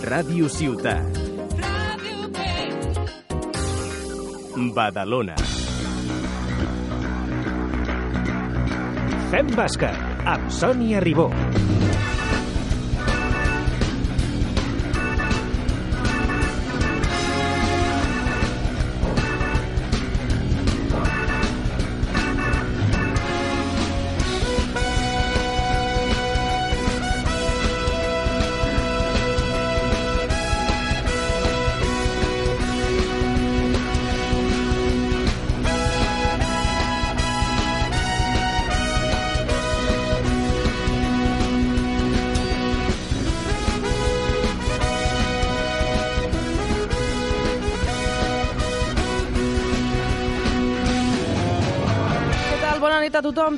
Ràdio Ciutat. Badalona. Fem bàsquet amb Sònia Ribó.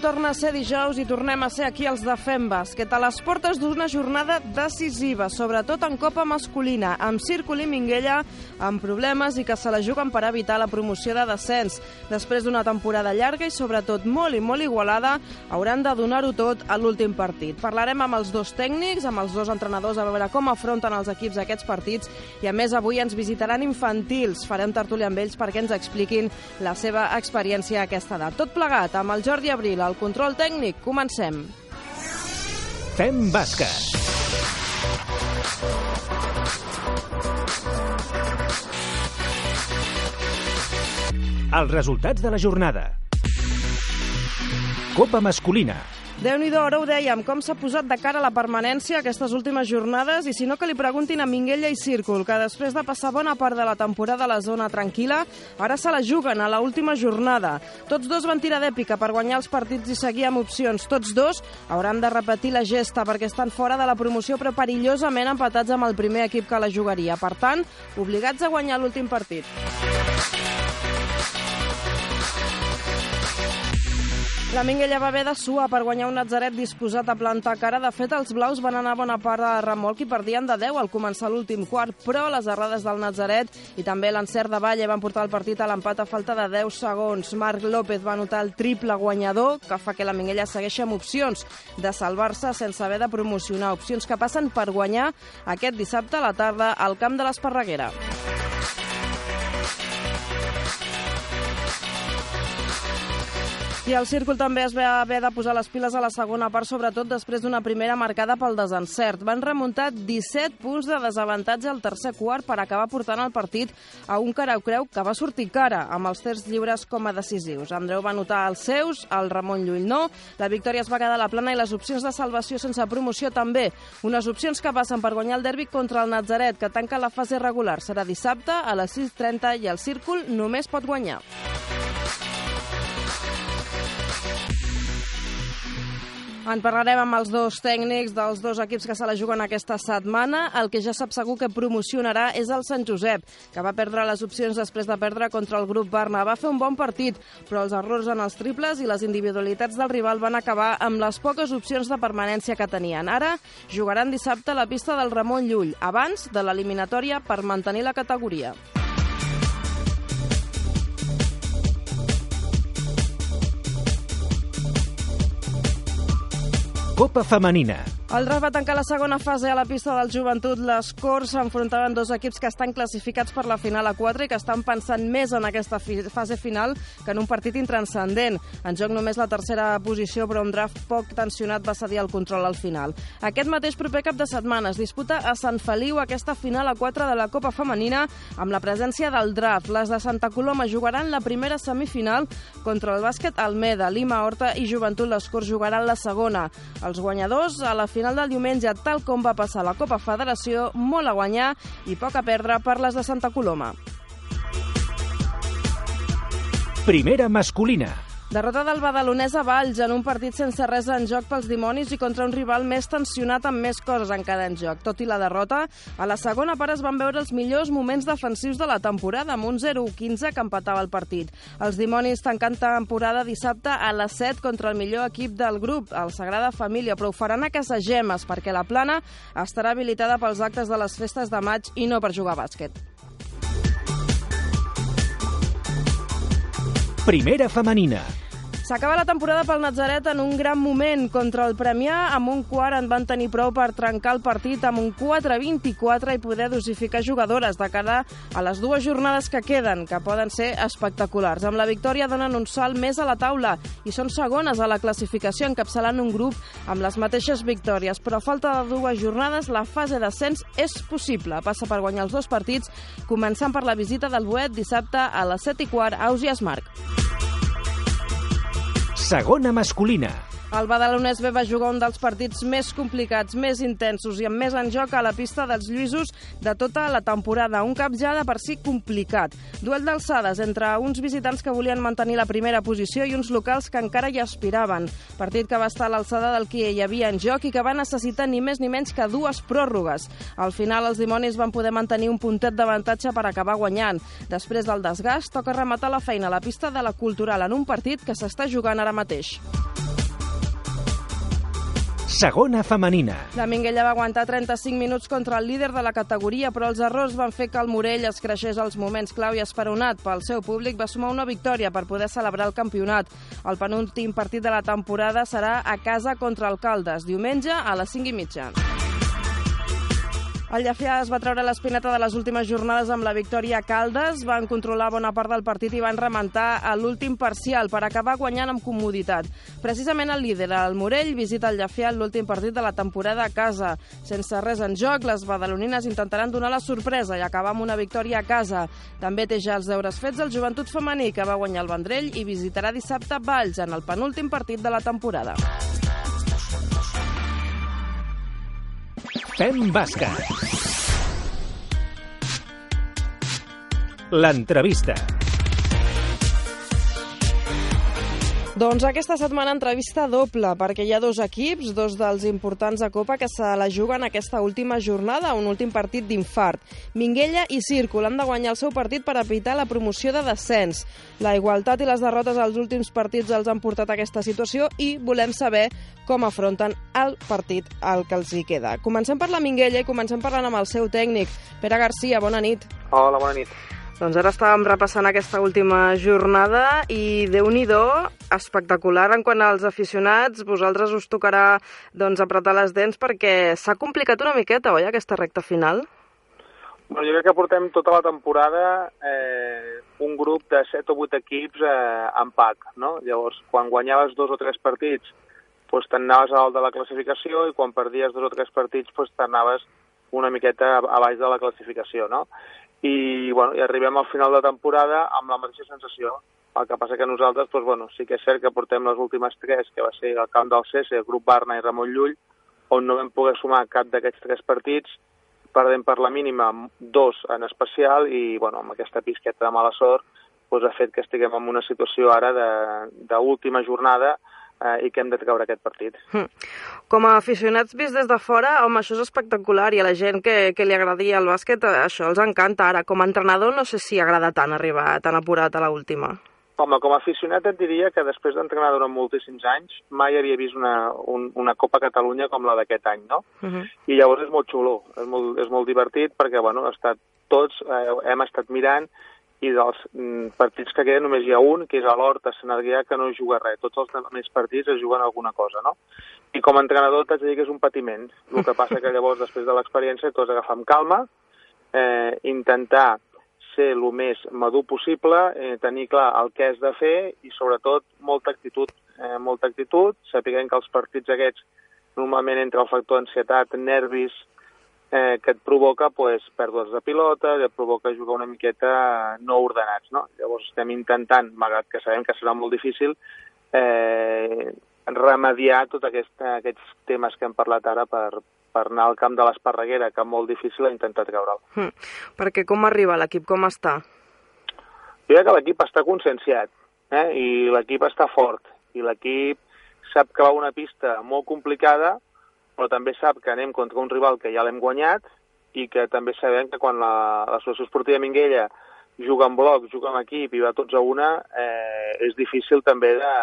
Torna a ser dijous i tornem a ser aquí els de Fem Bàsquet, a les portes d'una jornada decisiva, sobretot en Copa masculina, amb Círcul i Minguella amb problemes i que se la juguen per evitar la promoció de descens. Després d'una temporada llarga i sobretot molt i molt igualada, hauran de donar-ho tot a l'últim partit. Parlarem amb els dos tècnics, amb els dos entrenadors, a veure com afronten els equips aquests partits i a més avui ens visitaran infantils. Farem tertúlia amb ells perquè ens expliquin la seva experiència a aquesta edat. Tot plegat amb el Jordi Abril, el control tècnic. Comencem. Fem bàsquet. Els resultats de la jornada. Copa masculina. Déu-n'hi-do, ara ho dèiem, com s'ha posat de cara a la permanència aquestes últimes jornades, i si no que li preguntin a Minguella i Círcul, que després de passar bona part de la temporada a la zona tranquil·la, ara se la juguen a la última jornada. Tots dos van tirar d'èpica per guanyar els partits i seguir amb opcions. Tots dos hauran de repetir la gesta perquè estan fora de la promoció però perillosament empatats amb el primer equip que la jugaria. Per tant, obligats a guanyar l'últim partit. La Minguella va haver de suar per guanyar un Nazaret disposat a plantar cara. De fet, els blaus van anar bona part de remolc i perdien de 10 al començar l'últim quart, però les errades del Nazaret i també l'encert de Valle van portar el partit a l'empat a falta de 10 segons. Marc López va anotar el triple guanyador, que fa que la Minguella segueixi amb opcions de salvar-se sense haver de promocionar. Opcions que passen per guanyar aquest dissabte a la tarda al camp de l'Esparreguera. I el Círcul també es va haver de posar les piles a la segona part, sobretot després d'una primera marcada pel desencert. Van remuntar 17 punts de desavantatge al tercer quart per acabar portant el partit a un carau-creu que va sortir cara, amb els terç lliures com a decisius. Andreu va anotar els seus, el Ramon Llull no, la victòria es va quedar a la plana i les opcions de salvació sense promoció també. Unes opcions que passen per guanyar el derbi contra el Nazaret, que tanca la fase regular. Serà dissabte a les 6.30 i el Círcul només pot guanyar. En parlarem amb els dos tècnics dels dos equips que se la juguen aquesta setmana. El que ja sap segur que promocionarà és el Sant Josep, que va perdre les opcions després de perdre contra el grup Barna. Va fer un bon partit, però els errors en els triples i les individualitats del rival van acabar amb les poques opcions de permanència que tenien. Ara jugaran dissabte a la pista del Ramon Llull, abans de l'eliminatòria per mantenir la categoria. Copa femenina. El RAF va tancar la segona fase a la pista del joventut. Les Corts s'enfrontaven dos equips que estan classificats per la final a 4 i que estan pensant més en aquesta fi fase final que en un partit intranscendent. En joc només la tercera posició, però un draft poc tensionat va cedir el control al final. Aquest mateix proper cap de setmana es disputa a Sant Feliu aquesta final a 4 de la Copa Femenina amb la presència del draft. Les de Santa Coloma jugaran la primera semifinal contra el bàsquet Almeda, Lima Horta i Joventut Les Corts jugaran la segona. Els guanyadors a la final del diumenge, tal com va passar la Copa Federació, molt a guanyar i poc a perdre per les de Santa Coloma. Primera masculina. Derrota del badalonès a Valls en un partit sense res en joc pels dimonis i contra un rival més tensionat amb més coses encara en joc. Tot i la derrota, a la segona part es van veure els millors moments defensius de la temporada amb un 0-15 que empatava el partit. Els dimonis tancant temporada dissabte a les 7 contra el millor equip del grup, el Sagrada Família, però ho faran a casa Gemes perquè la plana estarà habilitada pels actes de les festes de maig i no per jugar a bàsquet. Primera femenina. S'acaba la temporada pel Natzaret en un gran moment. Contra el Premià, amb un quart en van tenir prou per trencar el partit amb un 4-24 i poder dosificar jugadores de cara a les dues jornades que queden, que poden ser espectaculars. Amb la victòria donen un salt més a la taula i són segones a la classificació encapçalant un grup amb les mateixes victòries. Però a falta de dues jornades, la fase d'ascens és possible. Passa per guanyar els dos partits, començant per la visita del Boet dissabte a les 7 i quart a Ausias Marc. Segona masculina. El Badalonès B va jugar un dels partits més complicats, més intensos i amb més en joc a la pista dels Lluïsos de tota la temporada. Un cap ja de per si complicat. Duel d'alçades entre uns visitants que volien mantenir la primera posició i uns locals que encara hi aspiraven. Partit que va estar a l'alçada del que hi havia en joc i que va necessitar ni més ni menys que dues pròrrogues. Al final, els dimonis van poder mantenir un puntet d'avantatge per acabar guanyant. Després del desgast, toca rematar la feina a la pista de la Cultural en un partit que s'està jugant ara mateix. Segona femenina. La Minguella va aguantar 35 minuts contra el líder de la categoria, però els errors van fer que el Morell es creixés als moments clau i esperonat pel seu públic va sumar una victòria per poder celebrar el campionat. El penúltim partit de la temporada serà a casa contra el Caldes, diumenge a les 5 i mitja. El Llafià es va treure l'espineta de les últimes jornades amb la victòria a Caldes, van controlar bona part del partit i van rementar a l'últim parcial per acabar guanyant amb comoditat. Precisament el líder, el Morell, visita el Llafià en l'últim partit de la temporada a casa. Sense res en joc, les badalonines intentaran donar la sorpresa i acabar amb una victòria a casa. També té ja els deures fets el joventut femení, que va guanyar el Vendrell i visitarà dissabte Valls en el penúltim partit de la temporada. Fem bàsquet. L'entrevista. Doncs aquesta setmana entrevista doble, perquè hi ha dos equips, dos dels importants de Copa, que se la juguen aquesta última jornada, un últim partit d'infart. Minguella i Círcul han de guanyar el seu partit per evitar la promoció de descens. La igualtat i les derrotes als últims partits els han portat a aquesta situació i volem saber com afronten el partit al que els hi queda. Comencem per la Minguella i comencem parlant amb el seu tècnic, Pere Garcia. Bona nit. Hola, bona nit. Doncs ara estàvem repassant aquesta última jornada i déu nhi espectacular en quant als aficionats. Vosaltres us tocarà doncs, apretar les dents perquè s'ha complicat una miqueta, oi, aquesta recta final? Bueno, jo crec que portem tota la temporada eh, un grup de 7 o 8 equips eh, en pack, no? Llavors, quan guanyaves dos o tres partits, doncs t'anaves a dalt de la classificació i quan perdies dos o tres partits, doncs t'anaves una miqueta a baix de la classificació, no? I, bueno, i arribem al final de temporada amb la mateixa sensació. El que passa que nosaltres, doncs, bueno, sí que és cert que portem les últimes tres, que va ser el camp del el grup Barna i Ramon Llull, on no vam poder sumar cap d'aquests tres partits, perdem per la mínima dos en especial i, bueno, amb aquesta pisqueta de mala sort, doncs, ha fet que estiguem en una situació ara d'última jornada eh, i que hem de treure aquest partit. Hm. Com a aficionats vist des de fora, home, això és espectacular i a la gent que, que li agradaria el bàsquet eh, això els encanta. Ara, com a entrenador, no sé si agrada tant arribar tan apurat a la última. Home, com a aficionat et diria que després d'entrenar durant moltíssims anys mai havia vist una, un, una Copa Catalunya com la d'aquest any, no? Uh -huh. I llavors és molt xulo, és molt, és molt divertit perquè, bueno, ha estat, tots eh, hem estat mirant i dels mm, partits que queden només hi ha un, que és a l'Hort, a Sant Adrià, que no juga res. Tots els més partits es juguen alguna cosa, no? I com a entrenador t'haig de dir que és un patiment. El que passa que llavors, després de l'experiència, t'ho has d'agafar amb calma, eh, intentar ser el més madur possible, eh, tenir clar el que has de fer i, sobretot, molta actitud. Eh, molta actitud, sapiguem que els partits aquests normalment entre el factor ansietat, nervis, eh, que et provoca pues, pèrdues de pilota, et provoca jugar una miqueta no ordenats. No? Llavors estem intentant, malgrat que sabem que serà molt difícil, eh, remediar tots aquest, aquests temes que hem parlat ara per, per anar al camp de l'Esparreguera, que molt difícil intentar treure'l. Hm. Perquè com arriba l'equip? Com està? Jo crec que l'equip està conscienciat eh? i l'equip està fort i l'equip sap que va una pista molt complicada però també sap que anem contra un rival que ja l'hem guanyat i que també sabem que quan l'Associació Esportiva Minguella juga en bloc, juga en equip i va tots a una, eh, és difícil també de,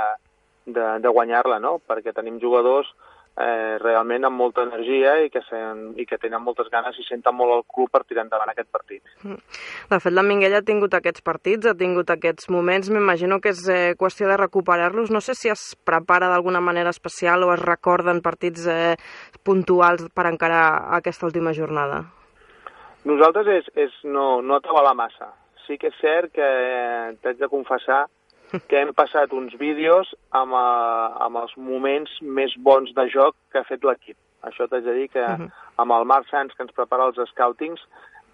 de, de guanyar-la, no? Perquè tenim jugadors eh, realment amb molta energia i que, sen, i que tenen moltes ganes i senten molt el club per tirar endavant aquest partit. Mm. De fet, la Minguella ha tingut aquests partits, ha tingut aquests moments, m'imagino que és eh, qüestió de recuperar-los. No sé si es prepara d'alguna manera especial o es recorden partits eh, puntuals per encarar aquesta última jornada. Nosaltres és, és no, no atabalar massa. Sí que és cert que eh, t'haig de confessar que hem passat uns vídeos amb, eh, amb els moments més bons de joc que ha fet l'equip. Això t'haig de dir que uh -huh. amb el Marc Sanz, que ens prepara els scoutings...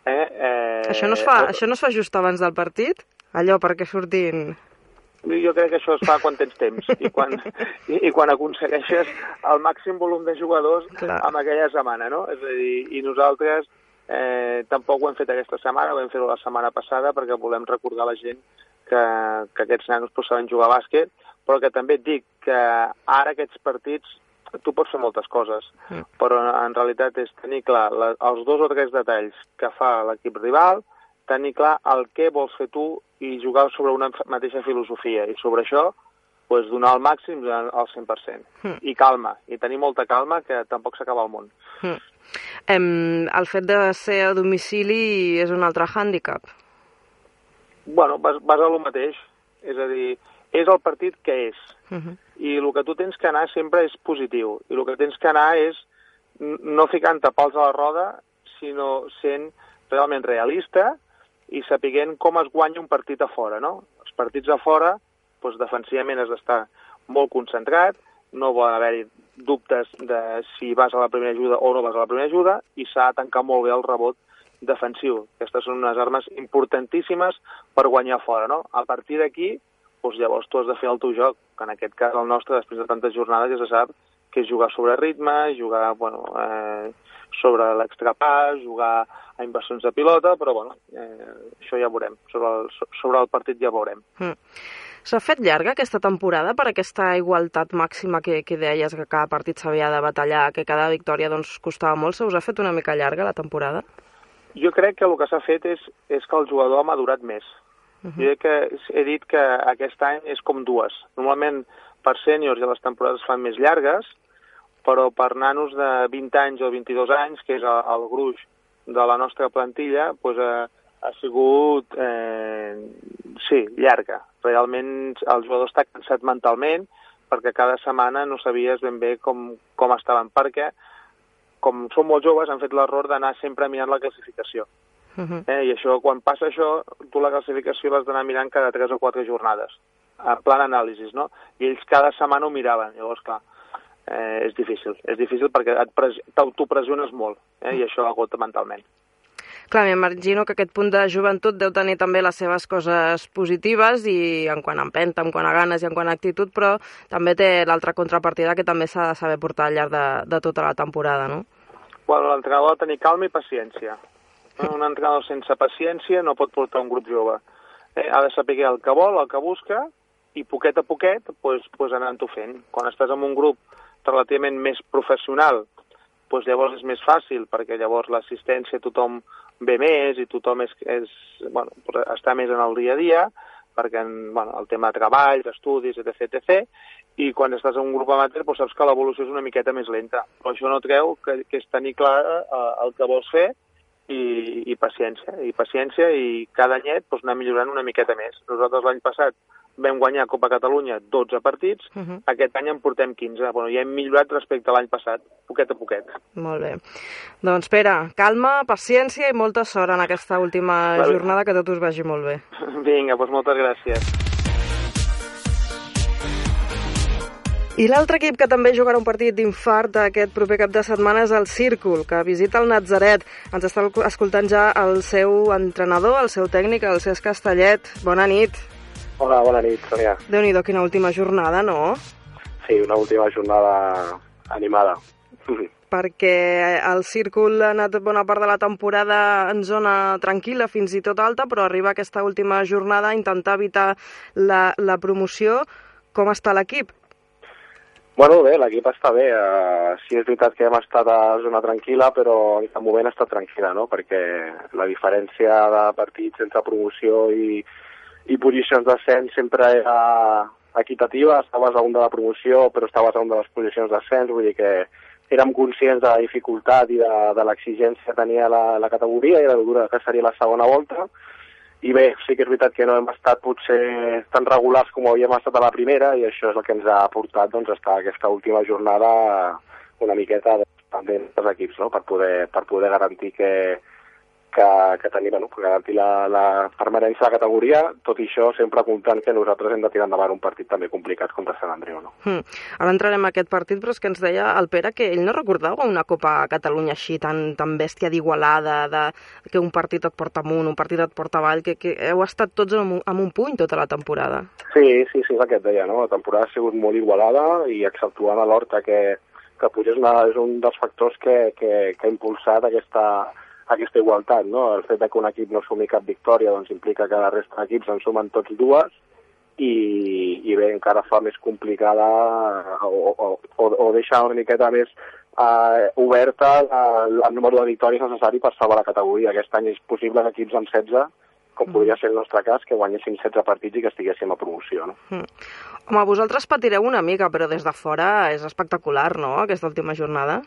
Eh, eh, això, no es fa, eh, això no es fa just abans del partit? Allò perquè surtin... Jo crec que això es fa quan tens temps i quan, i, i quan aconsegueixes el màxim volum de jugadors Clar. en aquella setmana, no? És a dir, i nosaltres eh, tampoc ho hem fet aquesta setmana, ho hem fet la setmana passada perquè volem recordar a la gent que, que aquests nanos pues, saben jugar a bàsquet, però que també et dic que ara aquests partits tu pots fer moltes coses, mm. però en realitat és tenir clar la, els dos o tres detalls que fa l'equip rival, tenir clar el que vols fer tu i jugar sobre una mateixa filosofia. I sobre això, pues, donar el màxim al 100%. Mm. I calma, i tenir molta calma, que tampoc s'acaba el món. Mm. Em, el fet de ser a domicili és un altre hàndicap? Bueno, vas, vas a lo mateix. És a dir, és el partit que és. Uh -huh. I el que tu tens que anar sempre és positiu. I el que tens que anar és no ficant-te pals a la roda, sinó sent realment realista i sapiguent com es guanya un partit a fora, no? Els partits a fora, doncs, defensivament has d'estar molt concentrat, no poden haver-hi dubtes de si vas a la primera ajuda o no vas a la primera ajuda, i s'ha de tancar molt bé el rebot defensiu. Aquestes són unes armes importantíssimes per guanyar fora, no? A partir d'aquí, doncs llavors tu has de fer el teu joc, que en aquest cas el nostre, després de tantes jornades, ja se sap que és jugar sobre ritme, jugar bueno, eh, sobre l'extrapàs, jugar a inversions de pilota, però bueno, eh, això ja veurem. Sobre el, sobre el partit ja veurem. Mm. S'ha fet llarga aquesta temporada per aquesta igualtat màxima que, que deies que cada partit s'havia de batallar, que cada victòria doncs, costava molt. Se us ha fet una mica llarga la temporada? Jo crec que el que s'ha fet és, és que el jugador ha madurat més. Uh -huh. Jo que he dit que aquest any és com dues. Normalment per sèniors ja les temporades fan més llargues, però per nanos de 20 anys o 22 anys, que és el, el gruix de la nostra plantilla, doncs, ha, ha sigut, eh, sí, llarga. Realment el jugador està cansat mentalment perquè cada setmana no sabies ben bé com, com estaven, perquè com són molt joves, han fet l'error d'anar sempre mirant la classificació. Uh -huh. eh, I això, quan passa això, tu la classificació l'has d'anar mirant cada 3 o 4 jornades, en plan anàlisis, no? I ells cada setmana ho miraven, llavors, clar, eh, és difícil. És difícil perquè t'autopressiones molt, eh, i això agota mentalment. Clar, m'imagino que aquest punt de joventut deu tenir també les seves coses positives i en quant a empenta, en quant a ganes i en quant a actitud, però també té l'altra contrapartida que també s'ha de saber portar al llarg de, de tota la temporada, no? Bueno, l'entrenador ha de tenir calma i paciència. Un entrenador sense paciència no pot portar un grup jove. Eh, ha de saber el que vol, el que busca, i poquet a poquet pues, pues anant-ho fent. Quan estàs en un grup relativament més professional, pues llavors és més fàcil, perquè llavors l'assistència tothom ve més i tothom és, és, bueno, està més en el dia a dia, perquè bueno, el tema de treball, estudis, etc, etc, i quan estàs en un grup amateur doncs saps que l'evolució és una miqueta més lenta. Però això no treu que, que és tenir clar eh, el que vols fer i, i paciència, i paciència, i cada anyet doncs, anar millorant una miqueta més. Nosaltres l'any passat vam guanyar Copa Catalunya 12 partits, uh -huh. aquest any en portem 15. Bueno, ja hem millorat respecte a l'any passat, poquet a poquet. Molt bé. Doncs Pere, calma, paciència i molta sort en aquesta última vale. jornada, que tot us vagi molt bé. Vinga, doncs moltes gràcies. I l'altre equip que també jugarà un partit d'infart aquest proper cap de setmana és el Círcul, que visita el Natzaret. Ens està escoltant ja el seu entrenador, el seu tècnic, el Cesc Castellet. Bona nit. Hola, bona nit, Sonia. déu nhi quina última jornada, no? Sí, una última jornada animada. perquè el Círcul ha anat bona part de la temporada en zona tranquil·la, fins i tot alta, però arriba aquesta última jornada a intentar evitar la, la promoció. Com està l'equip? Bueno, bé, l'equip està bé. Uh, sí és veritat que hem estat a zona tranquil·la, però en aquest moment ha estat tranquil·la, no? Perquè la diferència de partits entre promoció i, i posicions d'ascens sempre era equitativa, estaves a un de la promoció però estaves a un de les posicions d'ascens, vull dir que érem conscients de la dificultat i de, de l'exigència que tenia la, la categoria i la dura que seria la segona volta, i bé, sí que és veritat que no hem estat potser tan regulars com havíem estat a la primera i això és el que ens ha portat doncs, a estar aquesta última jornada una miqueta pendent dels equips no? per, poder, per poder garantir que, que, que tenim, bueno, per garantir la, la permanència de la categoria, tot i això sempre comptant que nosaltres hem de tirar endavant un partit també complicat contra Sant Andreu. No? Mm. Ara entrarem a aquest partit, però és que ens deia el Pere que ell no recordava una Copa a Catalunya així tan, tan bèstia d'igualada, de, que un partit et porta amunt, un partit et porta avall, que, que heu estat tots amb, amb un puny tota la temporada. Sí, sí, sí, és el que et deia, no? La temporada ha sigut molt igualada i exceptuant a l'Horta que, que potser és, una, és un dels factors que, que, que ha impulsat aquesta, aquesta igualtat, no? El fet que un equip no sumi cap victòria doncs implica que la resta d'equips en sumen tots dues i, i bé, encara fa més complicada o, o, o, o deixa una miqueta més eh, oberta el, el número de victòries necessari per salvar la categoria. Aquest any és possible que equips amb 16 com podria ser el nostre cas, que guanyéssim 16 partits i que estiguéssim a promoció. No? Mm. Home, vosaltres patireu una mica, però des de fora és espectacular, no?, aquesta última jornada.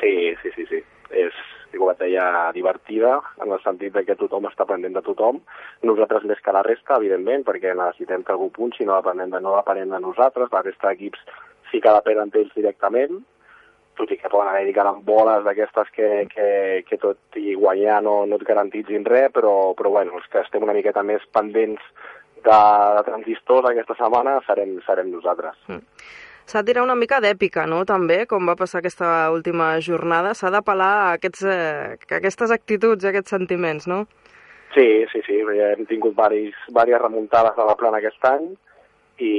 Sí, sí, sí, sí. És, et deia, divertida, en el sentit de que tothom està pendent de tothom. Nosaltres més que la resta, evidentment, perquè necessitem que algú punxi, no depenem de, no depenem de nosaltres, la resta d'equips sí que depenen d'ells directament, tot i que poden haver-hi boles d'aquestes que, que, que tot i guanyar no, no et garantitzin res, però, però bueno, els que estem una miqueta més pendents de, de transistors aquesta setmana serem, serem nosaltres. Mm tirar una mica d'èpica, no?, també, com va passar aquesta última jornada. S'ha d'apel·lar a, aquests, eh, a aquestes actituds, a aquests sentiments, no? Sí, sí, sí, hem tingut varis, diverses remuntades a la plana aquest any i,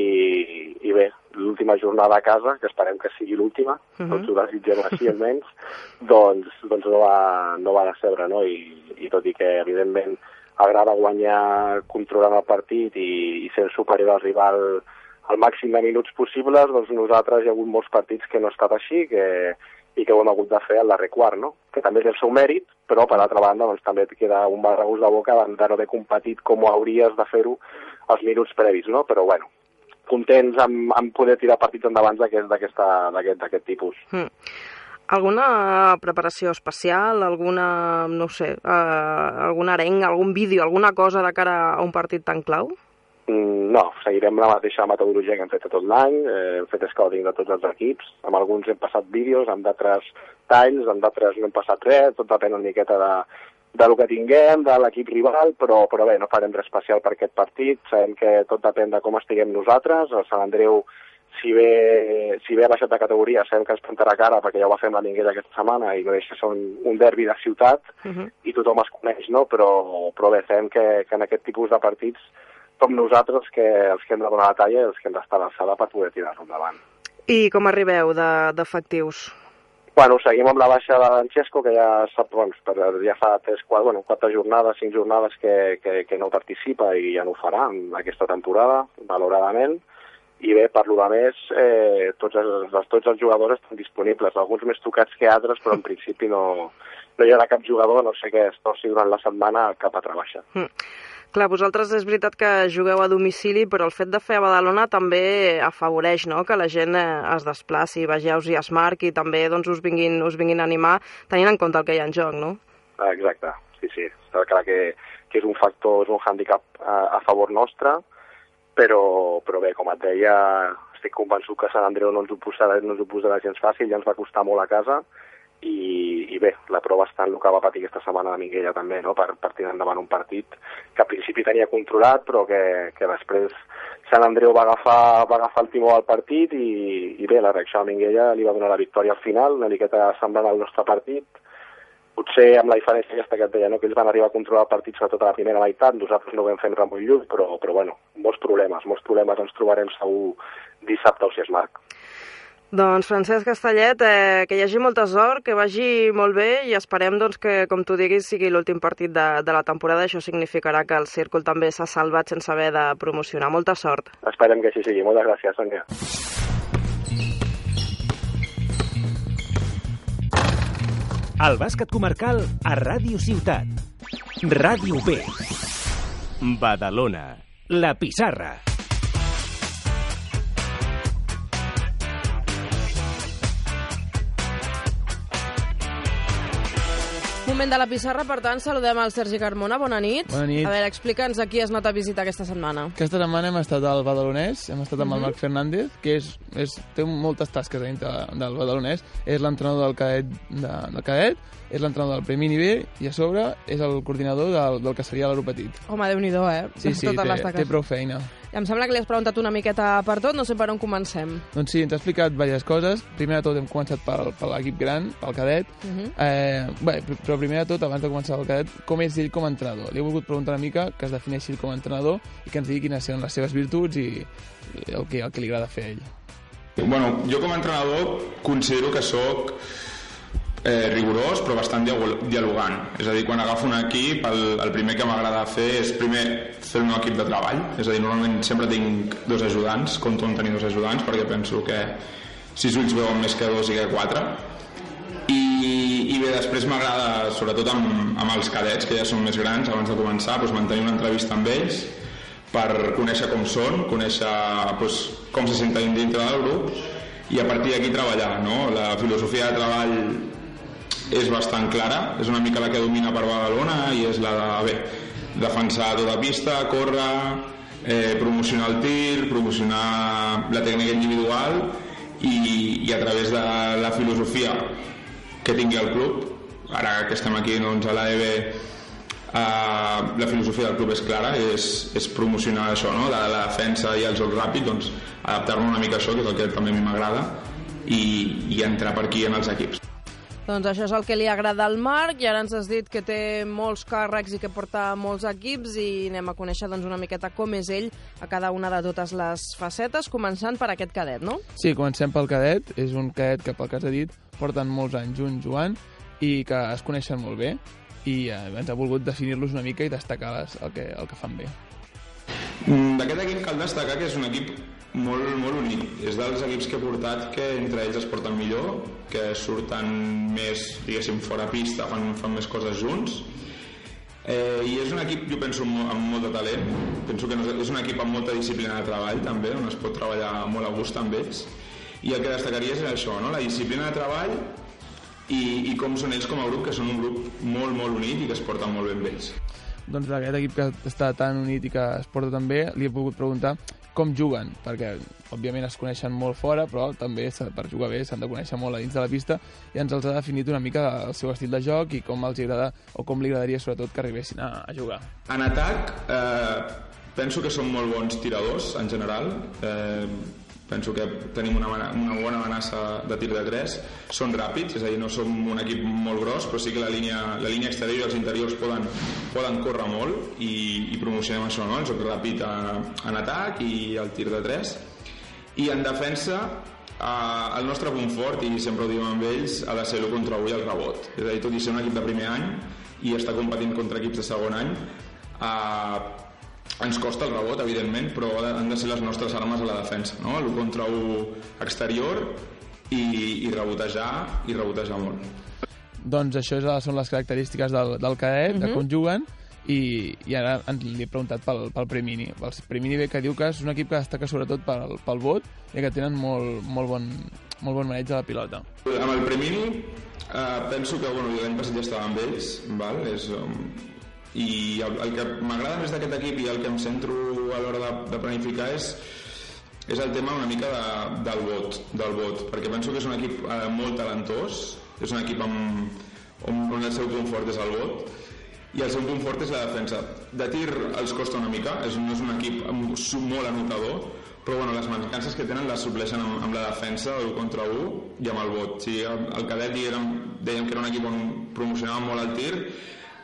i bé, l'última jornada a casa, que esperem que sigui l'última, uh -huh. tots ho desitgem així almenys, doncs, doncs no, va, no va decebre, no? I, I tot i que, evidentment, agrada guanyar controlant el partit i, i ser superior al rival el màxim de minuts possibles, doncs nosaltres hi ha hagut molts partits que no ha estat així que, i que ho hem hagut de fer al darrer quart, no? que també és el seu mèrit, però per altra banda doncs, també et queda un barregús de boca de no haver competit com hauries de fer-ho els minuts previs, no? però bueno, contents amb, amb poder tirar partits endavant d'aquest tipus. Mm. Alguna preparació especial, alguna, no sé, eh, algun arenc, algun vídeo, alguna cosa de cara a un partit tan clau? Mm, no, seguirem la mateixa metodologia que hem fet tot l'any, eh, hem fet scouting de tots els equips, amb alguns hem passat vídeos, amb d'altres talls, amb d'altres no hem passat res, tot depèn una miqueta de, de lo que tinguem, de l'equip rival, però, però bé, no farem res especial per aquest partit, sabem que tot depèn de com estiguem nosaltres, el Sant Andreu si bé, si bé ha baixat de categoria, sabem que ens plantarà cara perquè ja ho va fer amb la Minguella aquesta setmana i no deixa ser un, un derbi de ciutat uh mhm. -huh. i tothom es coneix, no? Però, però bé, sabem que, que en aquest tipus de partits som nosaltres que els que hem de donar la talla i els que hem d'estar a l'alçada per poder tirar-lo endavant. I com arribeu d'efectius? De, bueno, seguim amb la baixa de l'Anxesco, que ja sap, bueno, ja fa 3, 4, bueno, 4 jornades, 5 jornades que, que, que no participa i ja no ho farà en aquesta temporada, valoradament. I bé, per lo de més, eh, tots, els, tots els jugadors estan disponibles, alguns més tocats que altres, però en principi no, no hi haurà cap jugador, no sé què, es torci durant la setmana cap a treballar. Mm. Clar, vosaltres és veritat que jugueu a domicili, però el fet de fer a Badalona també afavoreix no? que la gent eh, es desplaci, vegeu i es marqui també doncs, us, vinguin, us vinguin a animar tenint en compte el que hi ha en joc, no? Exacte, sí, sí. Està clar que, que és un factor, és un hàndicap a, a favor nostre, però, però bé, com et deia, estic convençut que Sant Andreu no ens ho posarà, no ens ho posarà gens fàcil, ja ens va costar molt a casa, i, i bé, la prova està en el que va patir aquesta setmana de Minguella també, no? per, per tirar endavant un partit que al principi tenia controlat però que, que després Sant Andreu va agafar, va agafar el timó al partit i, i bé, la reacció de Minguella li va donar la victòria al final, una miqueta semblant al nostre partit, potser amb la diferència aquesta que et deia, no? que ells van arribar a controlar el partit sobretot a la primera meitat, nosaltres no ho vam fer molt lluny, però, però bueno, molts problemes, molts problemes ens trobarem segur dissabte o si es marc. Doncs Francesc Castellet, eh, que hi hagi molta sort, que vagi molt bé i esperem doncs, que, com tu diguis, sigui l'últim partit de, de la temporada. Això significarà que el Círcul també s'ha salvat sense haver de promocionar. Molta sort. Esperem que així sigui. Moltes gràcies, Sònia. El bàsquet comarcal a Ràdio Ciutat. Ràdio B. Badalona. La Pissarra. Moment de la pissarra, per tant, saludem al Sergi Carmona. Bona nit. Bona nit. A veure, explica'ns a qui has anat a visitar aquesta setmana. Aquesta setmana hem estat al Badalonès, hem estat amb Mhm. el Marc Fernández, que és, és, té moltes tasques dintre del Badalonès. És l'entrenador del cadet, de, del cadet, és l'entrenador del Premi Nivell i a sobre és el coordinador del, del que seria l'aeropetit. Home, déu nhi eh? Sí, sí, Totes té, té prou feina. Em sembla que li has preguntat una miqueta per tot, no sé per on comencem. Doncs sí, ens ha explicat diverses coses. Primer de tot hem començat per, per l'equip gran, pel cadet. Uh -huh. Eh, bé, però primer de tot, abans de començar el cadet, com és ell com a entrenador? Li he volgut preguntar una mica que es defineixi ell com a entrenador i que ens digui quines són les seves virtuts i, i el, que, el que li agrada fer a ell. Bueno, jo com a entrenador considero que sóc eh, rigorós però bastant dialogant. És a dir, quan agafo un equip, el, el primer que m'agrada fer és primer fer meu equip de treball. És a dir, normalment sempre tinc dos ajudants, compto en tenir dos ajudants perquè penso que sis ulls veuen més que dos i que quatre. I, i bé, després m'agrada, sobretot amb, amb els cadets, que ja són més grans, abans de començar, doncs, mantenir una entrevista amb ells per conèixer com són, conèixer doncs, com se senten dintre del grup i a partir d'aquí treballar. No? La filosofia de treball és bastant clara, és una mica la que domina per Badalona i és la de, bé, defensar tota pista, córrer, eh, promocionar el tir, promocionar la tècnica individual i, i a través de la filosofia que tingui el club, ara que estem aquí doncs, a l'AEB Uh, la filosofia del club és clara, és, és promocionar això, no? la, la defensa i el joc ràpid, doncs adaptar-me una mica a això, que és el que també a mi m'agrada, i, i entrar per aquí en els equips. Doncs això és el que li agrada al Marc i ara ens has dit que té molts càrrecs i que porta molts equips i anem a conèixer doncs, una miqueta com és ell a cada una de totes les facetes, començant per aquest cadet, no? Sí, comencem pel cadet. És un cadet que, pel que has dit, porten molts anys junts jugant i que es coneixen molt bé i eh, ens ha volgut definir-los una mica i destacar les, el, que, el que fan bé. Mm, D'aquest equip cal destacar que és un equip molt, molt unit. És dels equips que he portat que entre ells es porten millor, que surten més, diguéssim, fora pista, fan, fan més coses junts. Eh, I és un equip, jo penso, amb, mo- amb molt de talent. Penso que és, un equip amb molta disciplina de treball, també, on es pot treballar molt a gust amb ells. I el que destacaria és això, no? la disciplina de treball i, i com són ells com a grup, que són un grup molt, molt unit i que es porten molt bé amb ells. Doncs d'aquest equip que està tan unit i que es porta tan bé, li he pogut preguntar com juguen, perquè òbviament es coneixen molt fora, però també per jugar bé s'han de conèixer molt a dins de la pista i ens els ha definit una mica el seu estil de joc i com els agrada o com li agradaria sobretot que arribessin a, a jugar. En atac, eh, penso que són molt bons tiradors, en general. Eh, penso que tenim una, una bona amenaça de tir de 3. Són ràpids, és a dir, no som un equip molt gros, però sí que la línia, la línia exterior i els interiors poden, poden córrer molt i, i promocionem això, no? el joc ràpid a, en atac i el tir de 3. I en defensa, eh, el nostre punt fort, i sempre ho diem amb ells, ha de ser l'1 contra 1 i el rebot. És a dir, tot i ser un equip de primer any i estar competint contra equips de segon any, eh, ens costa el rebot, evidentment, però han de ser les nostres armes a la defensa, no? L'1 contra 1 exterior i, i rebotejar, i rebotejar molt. Doncs això és, són les característiques del, del cadet, Mhm. de com juguen, i, i ara ens li he preguntat pel, pel Premini. El Premini bé que diu que és un equip que destaca sobretot pel, pel vot i que tenen molt, molt, bon, molt bon maneig de la pilota. Amb el Premini eh, penso que bueno, l'any passat ja estava amb ells, val? És, um, i el, el que m'agrada més d'aquest equip i el que em centro a l'hora de, de planificar és és el tema una mica de, del vot, del vot, perquè penso que és un equip eh, molt talentós, és un equip amb, on, on el seu punt fort és el vot, i el seu punt fort és la defensa. De tir els costa una mica, és, no és un equip molt anotador, però bueno, les mancances que tenen les supleixen amb, amb la defensa, el contra 1 i amb el vot. Si el, el cadet diguem, dèiem que era un equip on promocionàvem molt el tir,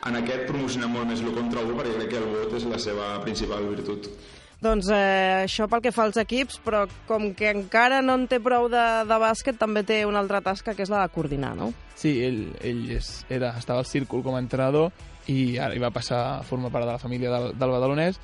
en aquest promocionem molt més el contra 1 perquè crec que el vot és la seva principal virtut. Doncs eh, això pel que fa als equips, però com que encara no en té prou de, de bàsquet, també té una altra tasca, que és la de coordinar, no? Sí, ell, ell és, era, estava al círcul com a entrenador i ara hi va passar a formar part de la família del, del Badalonès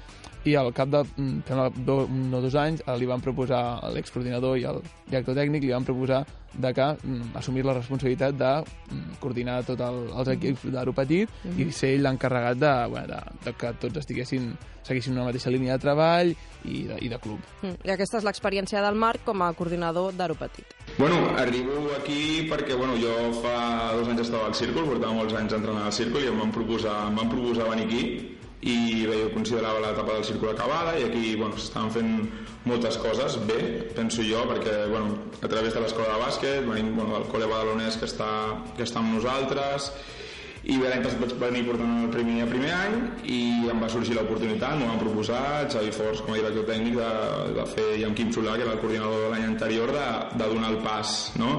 i al cap de mm, sembla, do, un o dos anys eh, li van proposar a l'excoordinador i al director tècnic li van proposar de que mm, assumir la responsabilitat de mm, coordinar tots el, els equips d'aeropetit mm -hmm. i ser ell l'encarregat de, bueno, de, de que tots estiguessin seguissin una mateixa línia de treball i de, i de club. Mm. I aquesta és l'experiència del Marc com a coordinador d'Aeropetit. Bueno, arribo aquí perquè bueno, jo fa dos anys estava al círcul, portava molts anys entrenant al círcul i em van proposar, em van proposar venir aquí i bé, jo considerava l'etapa del círcul acabada i aquí bueno, s'estaven fent moltes coses bé, penso jo, perquè bueno, a través de l'escola de bàsquet, venim bueno, del col·le badalonès que està, que està amb nosaltres i l'any passat vaig venir portant el primer, el primer any i em va sorgir l'oportunitat, m'ho van proposar Xavi Forç com a director tècnic de, de fer, i amb Quim Solà, que era el coordinador de l'any anterior de, de donar el pas no?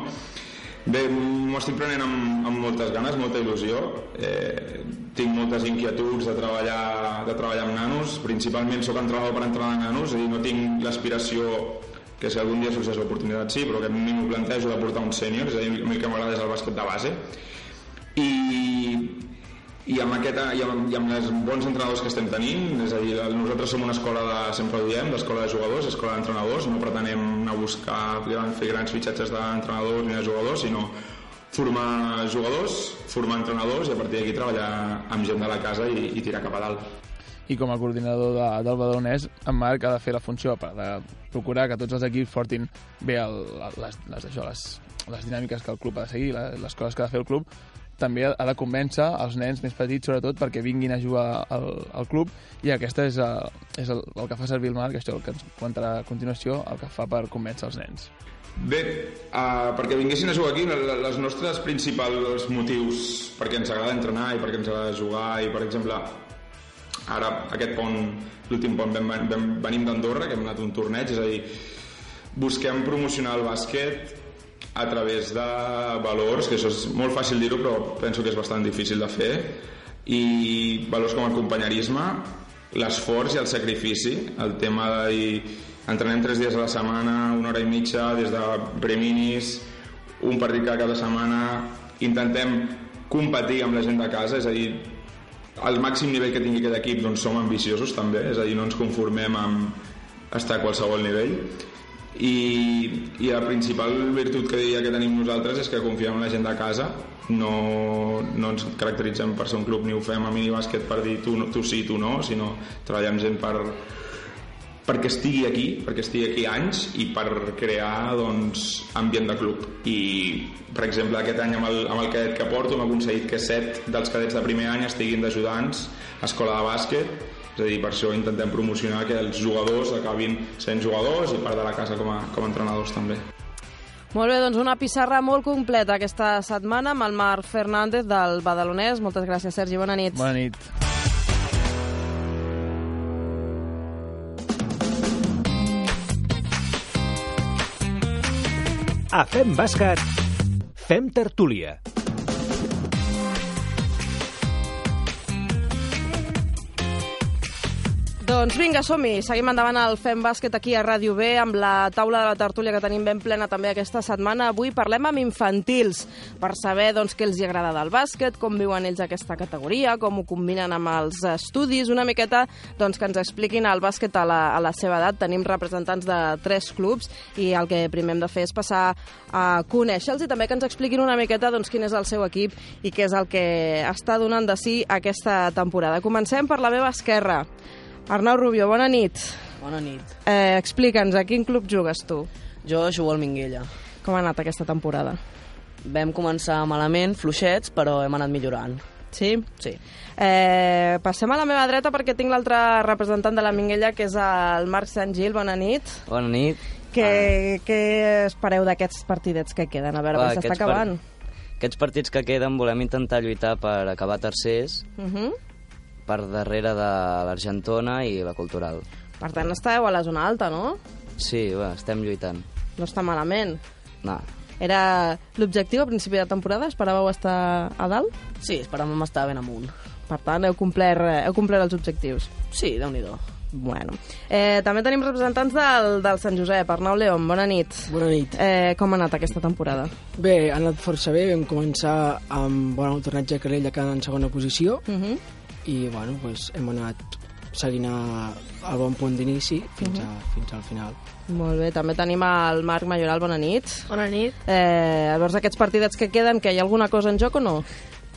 Bé, m'ho estic prenent amb, amb moltes ganes, molta il·lusió. Eh, tinc moltes inquietuds de treballar, de treballar amb nanos. Principalment sóc entrenador per entrenar nanos, és a dir, no tinc l'aspiració que si algun dia sorgeix l'oportunitat sí, però que ni m'ho plantejo de portar un sènior, és a dir, a mi el que m'agrada és el bàsquet de base. I, i amb, aquest, i, amb, i amb els bons entrenadors que estem tenint, és a dir, nosaltres som una escola de, sempre ho diem, d'escola de jugadors, escola d'entrenadors, no pretenem anar a buscar, fer grans fitxatges d'entrenadors ni de jugadors, sinó formar jugadors, formar entrenadors i a partir d'aquí treballar amb gent de la casa i, i tirar cap a dalt. I com a coordinador de, del Badalonès, en Marc ha de fer la funció per de procurar que tots els equips portin bé el, les, les, això, les, les dinàmiques que el club ha de seguir, les, les coses que ha de fer el club, també ha de convèncer els nens més petits, sobretot, perquè vinguin a jugar al, al club, i aquesta és, uh, és el, el que fa servir el Marc, això el que ens comentarà a continuació, el que fa per convèncer els nens. Bé, uh, perquè vinguessin a jugar aquí, les nostres principals motius perquè ens agrada entrenar i perquè ens agrada jugar, i per exemple, ara aquest pont, l'últim pont, vam, vam, venim d'Andorra, que hem anat a un torneig, és a dir, busquem promocionar el bàsquet a través de valors, que això és molt fàcil dir-ho però penso que és bastant difícil de fer, i valors com el companyerisme, l'esforç i el sacrifici, el tema de dir, entrenem tres dies a la setmana, una hora i mitja, des de preminis, un partit cada cada setmana, intentem competir amb la gent de casa, és a dir, al màxim nivell que tingui aquest equip doncs som ambiciosos també, és a dir, no ens conformem amb estar a qualsevol nivell i, i la principal virtut que diria que tenim nosaltres és que confiem en la gent de casa no, no ens caracteritzem per ser un club ni ho fem a minibàsquet per dir tu, tu sí, tu no, sinó treballem gent per, perquè estigui aquí, perquè estigui aquí anys i per crear doncs, ambient de club. I, per exemple, aquest any amb el, amb el cadet que porto hem aconseguit que set dels cadets de primer any estiguin d'ajudants a escola de bàsquet és a dir, per això intentem promocionar que els jugadors acabin sent jugadors i part de la casa com a, com a entrenadors també. Molt bé, doncs una pissarra molt completa aquesta setmana amb el Marc Fernández del Badalonès. Moltes gràcies, Sergi. Bona nit. Bona nit. A Fem Bàsquet, fem tertúlia. Doncs vinga, som-hi. Seguim endavant al Fem Bàsquet aquí a Ràdio B amb la taula de la tertúlia que tenim ben plena també aquesta setmana. Avui parlem amb infantils per saber doncs, què els agrada del bàsquet, com viuen ells aquesta categoria, com ho combinen amb els estudis, una miqueta doncs, que ens expliquin el bàsquet a la, a la seva edat. Tenim representants de tres clubs i el que primer hem de fer és passar a conèixer-los i també que ens expliquin una miqueta doncs, quin és el seu equip i què és el que està donant de si aquesta temporada. Comencem per la meva esquerra. Arnau Rubio, bona nit. Bona nit. Eh, Explica'ns, a quin club jugues tu? Jo jugo al Minguella. Com ha anat aquesta temporada? Vam començar malament, fluixets, però hem anat millorant. Sí? Sí. Eh, passem a la meva dreta perquè tinc l'altre representant de la Minguella, que és el Marc Sant Gil. Bona nit. Bona nit. Què, ah. què espereu d'aquests partidets que queden? A veure, s'està acabant. Per... Aquests partits que queden volem intentar lluitar per acabar tercers, Uh -huh. Per darrere de l'Argentona i la Cultural. Per tant, estàveu a la zona alta, no? Sí, va, estem lluitant. No està malament. No. Era l'objectiu a principi de temporada? Esperàveu estar a dalt? Sí, esperàvem estar ben amunt. Per tant, heu complert, heu complert els objectius. Sí, déu nhi Bueno. Eh, també tenim representants del, del Sant Josep. Arnau León, bona nit. Bona nit. Eh, com ha anat aquesta temporada? Bé, ha anat força bé. Vam començar amb bueno, el torneig de Calella quedant en segona posició Uh -huh. I bueno, pues, hem anat seguint a, al bon punt d'inici fins, a, fins al final. Molt bé, també tenim el Marc Mayoral, bona nit. Bona nit. Eh, llavors, aquests partidets que queden, que hi ha alguna cosa en joc o no?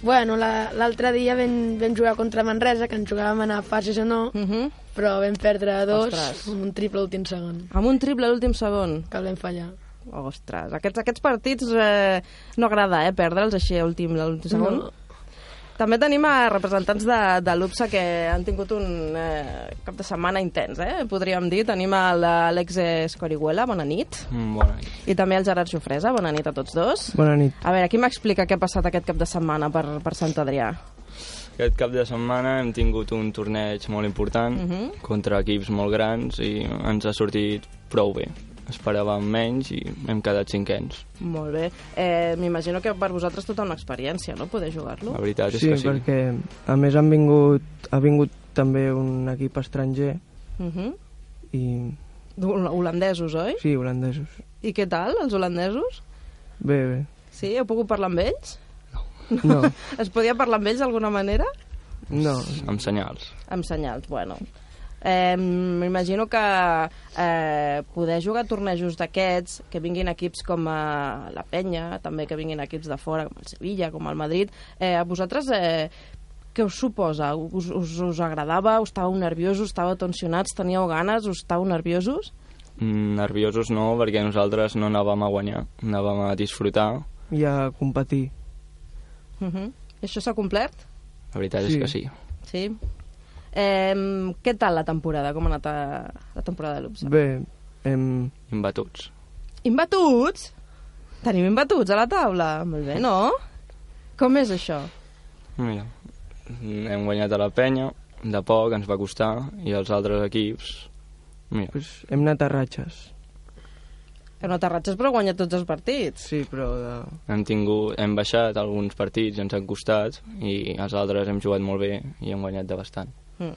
Bueno, la- l'altre dia vam, vam jugar contra Manresa, que ens jugàvem a anar fases o no, Uh -huh. però vam perdre dos Ostres. amb un triple últim segon, Amb un triple a l'últim segon. que el vam fallar. Ostres, aquests, aquests partits eh, no agrada, eh, perdre'ls així a últim, a l'últim segon. No. També tenim a representants de, de l'UPSA que han tingut un eh, cap de setmana intens, eh? podríem dir. Tenim l'Àlex Escorihuela, bona nit. Mm, bona nit. I també el Gerard Jofresa, bona nit a tots dos. Bona nit. A veure, qui m'explica què ha passat aquest cap de setmana per, per Sant Adrià? Aquest cap de setmana hem tingut un torneig molt important Mhm. contra equips molt grans i ens ha sortit prou bé. Esperàvem menys i hem quedat cinquens. Molt bé. Eh, M'imagino que per vosaltres tota una experiència, no?, poder jugar-lo. La veritat és Sí, que sí. perquè a més han vingut, ha vingut també un equip estranger Uh -huh. i Holandesos, oi? sí, holandesos. I què tal, els holandesos? Bé, bé. Sí, heu pogut parlar amb ells? No, Es podia parlar amb ells d'alguna manera? no. Amb senyals. Amb senyals, bueno. Eh, M'imagino que eh, poder jugar a tornejos d'aquests, que vinguin equips com eh, la Penya, també que vinguin equips de fora, com el Sevilla, com el Madrid, eh, a vosaltres eh, què us suposa? Us, us, us agradava? Us estàveu nerviosos? Estàveu tensionats? Teníeu ganes? Us estàveu nerviosos? Mm, Nerviosos no, perquè nosaltres no anàvem a guanyar, anàvem a disfrutar. I a competir. Uh -huh. I això s'ha complert? La veritat Sí. és que sí. Sí. Eh, què tal la temporada? Com ha anat a, la temporada de l'UPSA? Bé, hem... Imbatuts. Imbatuts? Tenim imbatuts a la taula? Molt bé, no? Com és això? Mira, hem guanyat a la penya, de poc, ens va costar, i els altres equips... Mira, Pues, hem anat a ratxes. Heu anat a ratxes però guanyat tots els partits. Sí, però de... hem, tingut, hem baixat alguns partits, ens han costat, i els altres hem jugat molt bé i hem guanyat de bastant. Mm.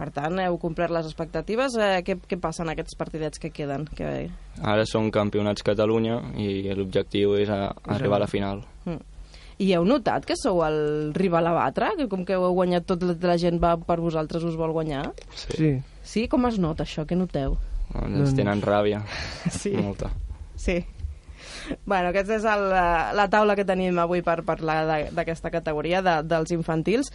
Per tant, heu complert les expectatives. Eh, què, què passa en aquests partidets que queden? Que... Ara són campionats Catalunya i l'objectiu és a, a arribar a la final. Mm. I heu notat que sou el rival a batre? Que com que heu guanyat tot, la, la gent va per vosaltres us vol guanyar? Sí. Sí. Sí? Com es nota això? Què noteu? Doncs ens tenen ràbia, Sí. molta. Sí. Bueno, aquesta és el, la, la taula que tenim avui per parlar de- d'aquesta categoria de, dels infantils.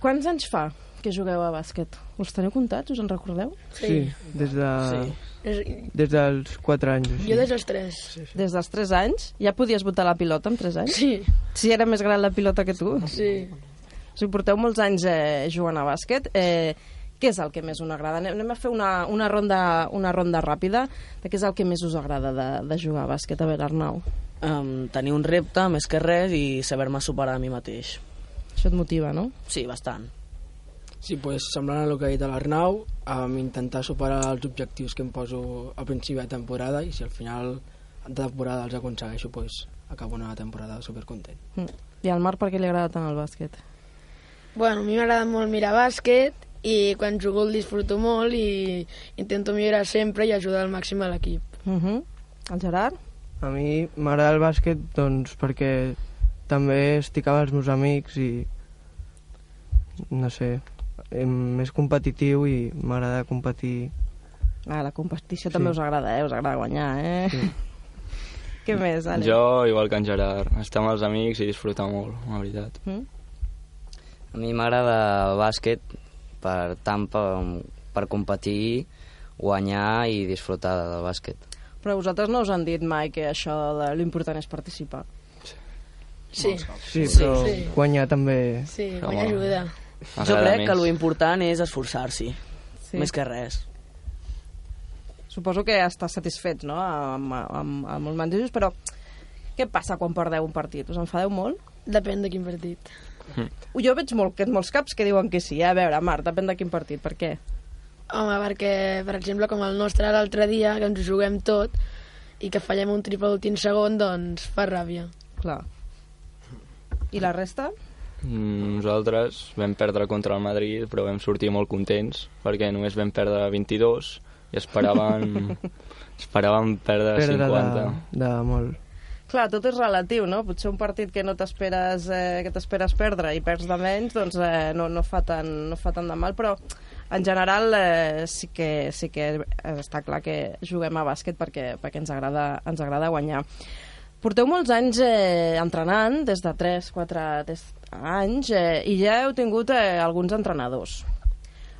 Quants anys fa que jugueu a bàsquet? Us teniu comptats? Us en recordeu? Sí, des de... Sí. Des dels 4 anys. així. Jo des dels 3. Des dels 3 anys? Ja podies botar la pilota amb 3 anys? Sí, Si era més gran la pilota que tu? sí. O sigui, porteu molts anys eh, jugant a bàsquet. Eh, què és el que més us agrada? Anem a fer una, una, ronda, una ronda ràpida de què és el que més us agrada de, de jugar a bàsquet. A veure, Arnau, Um, tenir un repte, més que res, i saber-me superar a mi mateix. això et motiva, no? Sí, bastant. Sí, pues, semblant a el que ha dit l'Arnau, um, intentar superar els objectius que em poso al principi de temporada i si al final de temporada els aconsegueixo, pues, acabo una temporada supercontent. Mm. I al Marc per què li agrada tant el bàsquet? Bueno, a mi m'agrada molt mirar bàsquet i quan jugo el disfruto molt i intento millorar sempre i ajudar al màxim a l'equip. Uh -huh. El Gerard? A mi m'agrada el bàsquet doncs, perquè també estic amb els meus amics i no sé, em, més competitiu i m'agrada competir. Ah, la competició Sí. també us agrada, eh? Us agrada guanyar, eh? Sí. Què més, Ale? Jo, igual que en Gerard, estar amb els amics i disfrutar molt, la veritat. Mm? A mi m'agrada el bàsquet per tant per, per competir, guanyar i disfrutar del bàsquet. Però vosaltres no us han dit mai que això de l'important és participar. Sí, Sí, Sí, però sí. guanyar també... sí, Home. m'ajuda. Jo crec més. que lo important és esforçar-s'hi, Sí. més que res. Suposo que estàs satisfets, no?, amb, amb, amb els manejos, però què passa quan perdeu un partit? Us enfadeu molt? Depèn de quin partit. Jo veig molt, que molts caps que diuen que sí. A veure, Marc, depèn de quin partit. Per què? Home, perquè, per exemple, com el nostre l'altre dia, que ens ho juguem tot, i que fallem un triple a l'últim segon, doncs fa ràbia. Clar. I la resta? Mm, Nosaltres vam perdre contra el Madrid, però vam sortir molt contents, perquè només vam perdre 22 i esperàvem, esperàvem perdre, Perdre 50. de, de molt. Clar, tot és relatiu, no? Potser un partit que no t'esperes eh, que t'esperes perdre i perds de menys, doncs eh, no, no, fa tant, no fa tant de mal, però en general eh, sí, que, sí que està clar que juguem a bàsquet perquè, perquè ens, agrada, ens agrada guanyar. Porteu molts anys eh, entrenant, des de 3-4 anys, eh, i ja heu tingut eh, alguns entrenadors.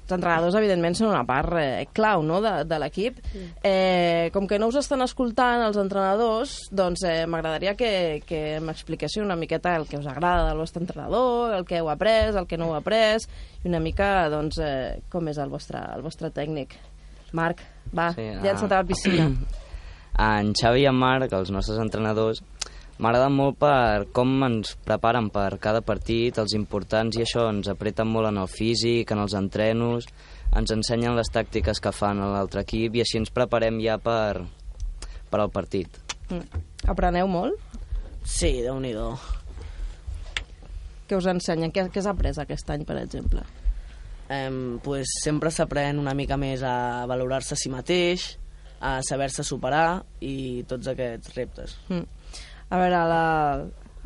els entrenadors, evidentment, són una part eh, clau no? de, de l'equip. Eh, com que no us estan escoltant els entrenadors, doncs eh, m'agradaria que, que m'expliquéssiu una miqueta el que us agrada del vostre entrenador, el que heu après, el que no heu après, i una mica doncs, eh, com és el vostre, el vostre tècnic. Marc, va, sí, Sí, llança't a la piscina. En Xavi i en Marc, els nostres entrenadors, m'agraden molt per com ens preparen per cada partit, els importants, i això ens apreten molt en el físic, en els entrenos, ens ensenyen les tàctiques que fan a l'altre equip i així ens preparem ja per, per al partit. Mm. Apreneu molt? Sí, déu nhi Què us ensenyen? Què, què has après aquest any, per exemple? Em, pues, sempre s'aprèn una mica més a valorar-se a si mateix, a saber-se superar i tots aquests reptes. Mm. A veure, la,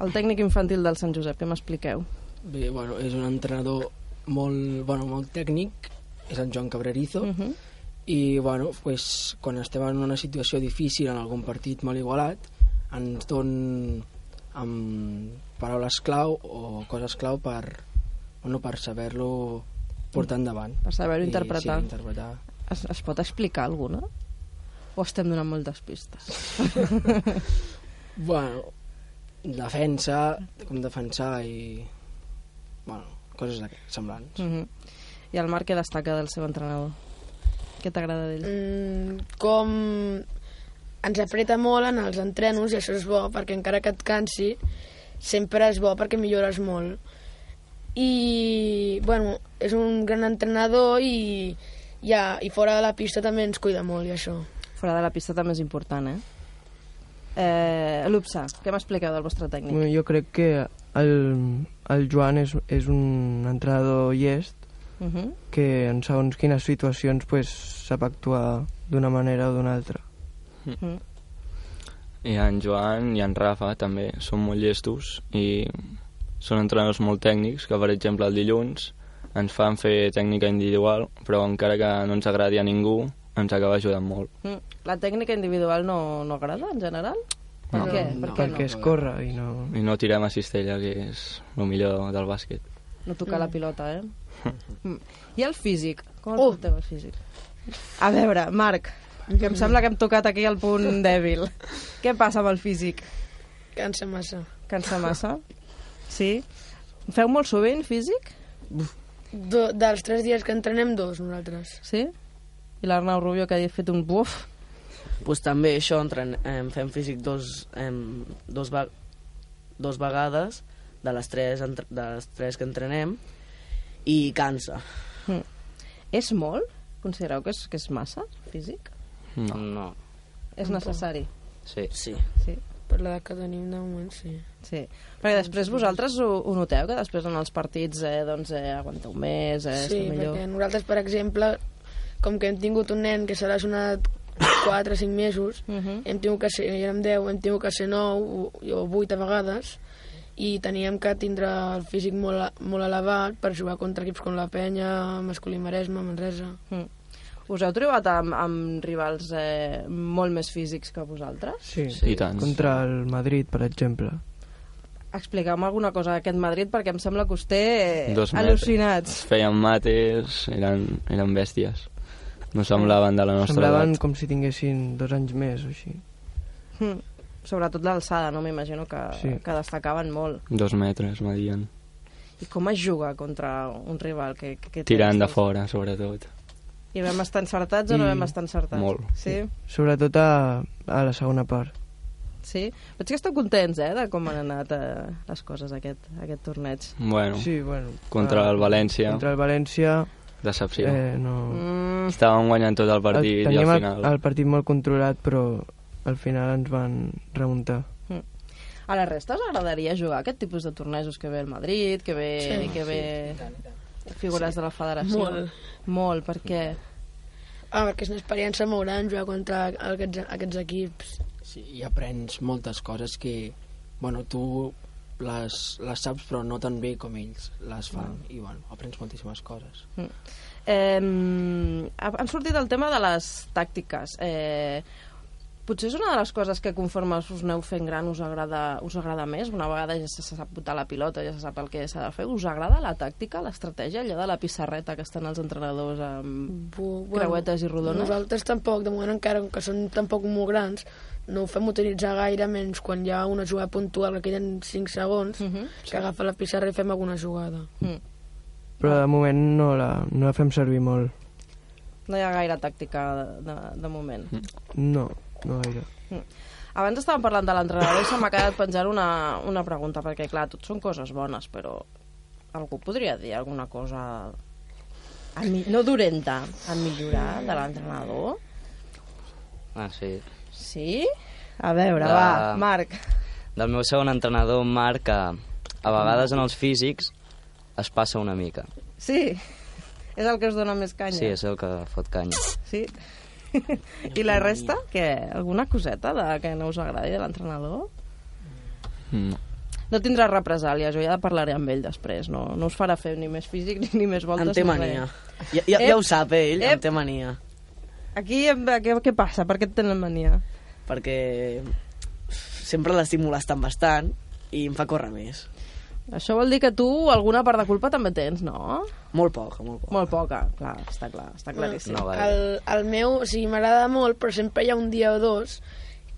el tècnic infantil del Sant Josep, què m'expliqueu? Bé, bueno, és un entrenador molt, bueno, molt tècnic, és en Joan Cabrerizo, Uh -huh. i bueno, pues, quan estem en una situació difícil en algun partit molt igualat ens don amb paraules clau o coses clau per, bueno, per saber-lo portar endavant. Per saber-ho interpretar. Sí, interpretar. Es, es pot explicar alguna? O estem donant moltes pistes? Bueno, defensa, com defensar i... Bueno, coses semblants. Mm -hmm. I el Marc què destaca del seu entrenador? Què t'agrada d'ell? Mm, com ens apreta molt en els entrenos i això és bo perquè encara que et cansi sempre és bo perquè millores molt i bueno, és un gran entrenador i, ja, i fora de la pista també ens cuida molt i això Fora de la pista també és important, eh? eh L'UPSA, què m'expliqueu del vostre tècnic? Bueno, jo crec que el, el Joan és, és un entrenador llest Uh -huh. que en segons quines situacions pues, sap actuar d'una manera o d'una altra. Mm. I en Joan i en Rafa també són molt llestos i són entrenadors molt tècnics que, per exemple, el dilluns ens fan fer tècnica individual, però encara que no ens agradi a ningú, ens acaba ajudant molt. Mm. La tècnica individual no, no agrada, en general? Per No. què? Per què Perquè no? es corre i no... I no tirem a cistella, que és el millor del bàsquet. No tocar la pilota, eh? Mm. I el físic? Com el Uh. porteu, el físic? A veure, Marc, que em sembla que hem tocat aquí el punt dèbil. Què passa amb el físic? cansa massa Cansa massa? Sí? Feu molt sovint físic? Do, dels tres dies que entrenem, dos nosaltres Sí? I l'Arnau Rubio que ha fet un buf? pues també això, entren, em, fem físic dos, em, dos, va, dos vegades de les, tres, entre, de les tres que entrenem i cansa. Mm. És molt? Considereu que és, que és massa, físic? No. No. És necessari? Sí. Sí. Sí. per l'edat que tenim de moment, sí Sí, perquè després vosaltres ho, ho noteu, que després en els partits eh, doncs, eh, aguanteu més, eh, Sí, millor... perquè nosaltres, per exemple, com que hem tingut un nen que s'ha lesionat 4 o 5 mesos, Uh -huh. hem tingut que ser, érem 10, hem tingut que ser 9 o 8 a vegades, i teníem que tindre el físic molt, molt elevat per jugar contra equips com la Penya, Masculí Maresme, Manresa. Mm. Us heu trobat amb, amb rivals eh, molt més físics que vosaltres? Sí, Sí, i tant. contra el Madrid, per exemple. Expliqueu-me alguna cosa d'aquest Madrid, perquè em sembla que us té eh, al·lucinats. Feien mates, eren, eren bèsties. No semblaven de la nostra Semblaven edat. com si tinguessin dos anys més o així. Mm. Sobretot l'alçada, no? M'imagino que, Sí. que destacaven molt. Dos metres, medien. I com es juga contra un rival que, que, que Tirant de fora, sobretot. I vam estar encertats o no vam estar encertats? Molt. Sí? Sobretot a, a la segona part. Sí? Veig que esteu contents, eh, de com han anat eh, les coses aquest, aquest torneig. Bueno, Sí, bueno. contra ah, el València, Contra el València... decepció. Eh, no... Mm, Estàvem guanyant tot el partit i teníem al el, final... el partit molt controlat, però al final ens van remuntar. a la resta us agradaria jugar aquest tipus de tornejos que ve el Madrid, que ve, Sí, que ve figures de la federació? Molt. Molt, perquè... Ah, perquè és una experiència molt gran jugar contra aquests, aquests equips. Sí, i aprens moltes coses que, bueno, tu les, les saps però no tan bé com ells les fan i, bueno, aprens moltíssimes coses. Eh, han sortit el tema de les tàctiques. Eh, Potser és una de les coses que conforme us aneu fent gran us agrada, us agrada més. Una vegada ja se sap botar la pilota, ja se sap el que s'ha de fer. Us agrada la tàctica, l'estratègia, allò de la pissarreta que estan els entrenadors amb Bu- creuetes i rodones? Nosaltres tampoc, de moment encara, que són tampoc molt grans, no ho fem utilitzar gaire, menys quan hi ha una jugada puntual que queden 5 segons, Uh -huh. que agafa la pissarra i fem alguna jugada. Mm. Però de moment no la, no la fem servir molt. No hi ha gaire tàctica de, de, de moment. No, no gaire. Abans estàvem parlant de l'entrenador i se m'ha quedat penjant una, una pregunta, perquè clar, tot són coses bones, però algú podria dir alguna cosa a mi, no dolenta, a millorar de l'entrenador? Ah, sí. Sí? A veure, De- va, Marc. Del meu segon entrenador, Marc, que a vegades en els físics es passa una mica. Sí? És el que us dona més canya? Sí, és el que fot canya. Sí? I la resta, què? Alguna coseta de que no us agradi de l'entrenador? No. No tindrà represàlies, jo ja parlaré amb ell després, no, no us farà fer ni més físic ni, ni més voltes. Em té ni mania. Ja, ja, Ep, ja ho sap, eh, ell, ep. em té mania. Aquí, què, què passa? Per què et tenen mania? Perquè sempre l'estic molestant bastant i em fa córrer més. Això vol dir que tu alguna part de culpa també tens, no? Molt poca, molt poca. Molt poca, clar, està clar, està claríssim. el, el meu, o sigui, m'agrada molt, però sempre hi ha un dia o dos